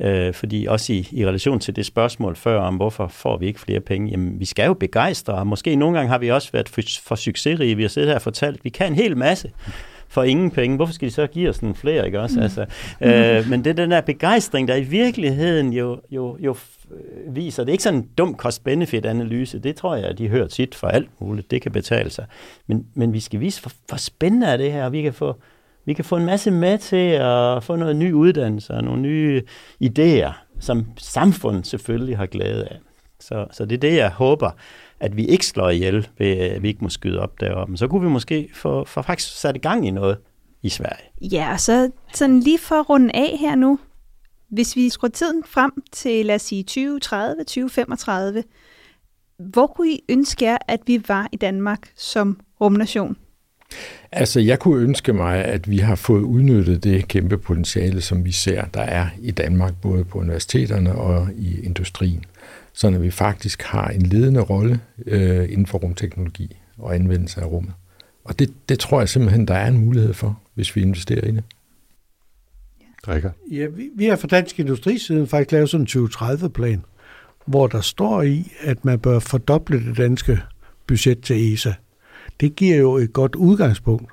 Øh, fordi også i, i relation til det spørgsmål før om, hvorfor får vi ikke flere penge, jamen vi skal jo begejstre, og måske nogle gange har vi også været for, for succesrige. Vi har siddet her og fortalt, at vi kan en hel masse for ingen penge. Hvorfor skal de så give os nogle flere, ikke også? Mm. Altså, øh, <laughs> men det er den der begejstring, der i virkeligheden jo, jo, jo viser, det er ikke sådan en dum cost-benefit-analyse, det tror jeg, at de hører tit for alt muligt, det kan betale sig. Men, men vi skal vise, hvor, hvor spændende er det her, og vi kan få vi kan få en masse med til at få noget ny uddannelse og nogle nye idéer, som samfundet selvfølgelig har glæde af. Så, så det er det, jeg håber, at vi ikke slår ihjel, ved at vi ikke må skyde op deroppe. Så kunne vi måske få, få faktisk sat i gang i noget i Sverige. Ja, og så sådan lige for at runde af her nu. Hvis vi skruer tiden frem til, lad os sige, 2030, 2035, hvor kunne I ønske jer, at vi var i Danmark som rumnation? Altså, jeg kunne ønske mig, at vi har fået udnyttet det kæmpe potentiale, som vi ser, der er i Danmark, både på universiteterne og i industrien. Så at vi faktisk har en ledende rolle øh, inden for rumteknologi og anvendelse af rummet. Og det, det tror jeg simpelthen, der er en mulighed for, hvis vi investerer i det. Drikker. Ja, vi, vi har fra Dansk Industrisiden faktisk lavet sådan en 2030-plan, hvor der står i, at man bør fordoble det danske budget til ESA det giver jo et godt udgangspunkt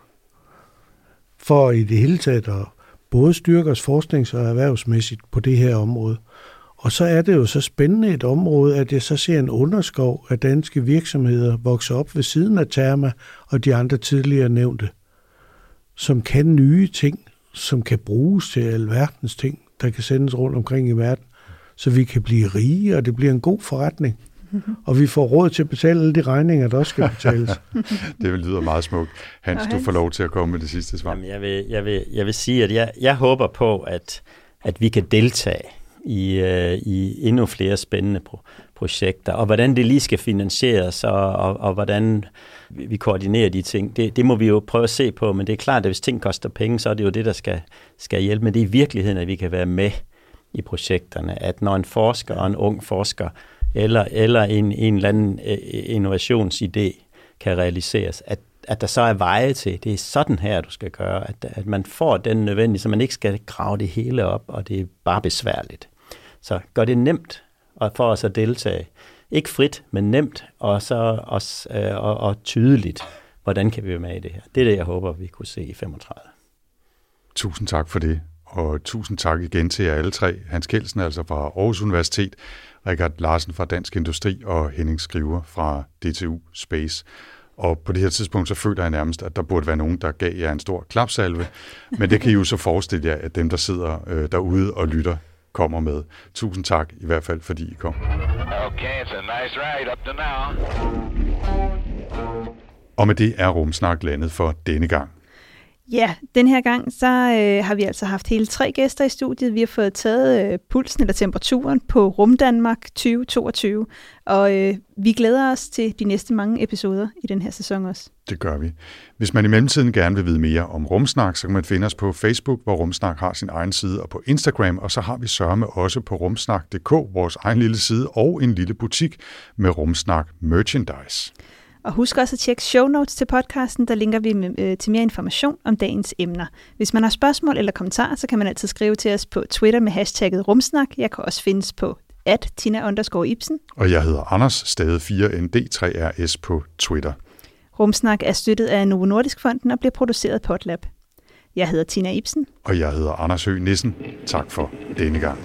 for i det hele taget at både styrke os forsknings- og erhvervsmæssigt på det her område. Og så er det jo så spændende et område, at jeg så ser en underskov af danske virksomheder vokse op ved siden af Therma og de andre tidligere nævnte, som kan nye ting, som kan bruges til alverdens ting, der kan sendes rundt omkring i verden, så vi kan blive rige, og det bliver en god forretning og vi får råd til at betale alle de regninger, der også skal betales. <laughs> det lyder meget smukt. Hans, du får lov til at komme med det sidste svar. Jamen, jeg, vil, jeg, vil, jeg vil sige, at jeg, jeg håber på, at, at vi kan deltage i, uh, i endnu flere spændende pro- projekter, og hvordan det lige skal finansieres, og, og, og hvordan vi koordinerer de ting, det, det må vi jo prøve at se på, men det er klart, at hvis ting koster penge, så er det jo det, der skal, skal hjælpe, men det er i virkeligheden, at vi kan være med i projekterne, at når en forsker og en ung forsker eller, eller en, en eller anden øh, innovationsidé kan realiseres, at, at der så er veje til, det er sådan her, du skal gøre, at, at man får den nødvendige, så man ikke skal grave det hele op, og det er bare besværligt. Så gør det nemt for os at deltage. Ikke frit, men nemt, og så også, øh, og, og tydeligt, hvordan kan vi være med i det her. Det er det, jeg håber, vi kunne se i 35. Tusind tak for det, og tusind tak igen til jer alle tre. Hans Kelsen, altså fra Aarhus Universitet, Richard Larsen fra Dansk Industri og Henning Skriver fra DTU Space. Og på det her tidspunkt, så føler jeg nærmest, at der burde være nogen, der gav jer en stor klapsalve. Men det kan I jo så forestille jer, at dem, der sidder øh, derude og lytter, kommer med. Tusind tak i hvert fald, fordi I kom. Okay, it's a nice ride up to now. Og med det er Rumsnak landet for denne gang. Ja, den her gang, så øh, har vi altså haft hele tre gæster i studiet. Vi har fået taget øh, pulsen eller temperaturen på Rum Danmark 2022, og øh, vi glæder os til de næste mange episoder i den her sæson også. Det gør vi. Hvis man i mellemtiden gerne vil vide mere om Rumsnak, så kan man finde os på Facebook, hvor Rumsnak har sin egen side, og på Instagram, og så har vi sørme også på rumsnak.dk, vores egen lille side, og en lille butik med Rumsnak merchandise. Og husk også at tjekke show notes til podcasten, der linker vi med, øh, til mere information om dagens emner. Hvis man har spørgsmål eller kommentarer, så kan man altid skrive til os på Twitter med hashtagget rumsnak. Jeg kan også findes på at Tina underscore Ibsen. Og jeg hedder Anders, stadig 4ND3RS på Twitter. Rumsnak er støttet af Novo Nordisk Fonden og bliver produceret af Potlab. Jeg hedder Tina Ibsen. Og jeg hedder Anders Høgh Nissen. Tak for denne gang.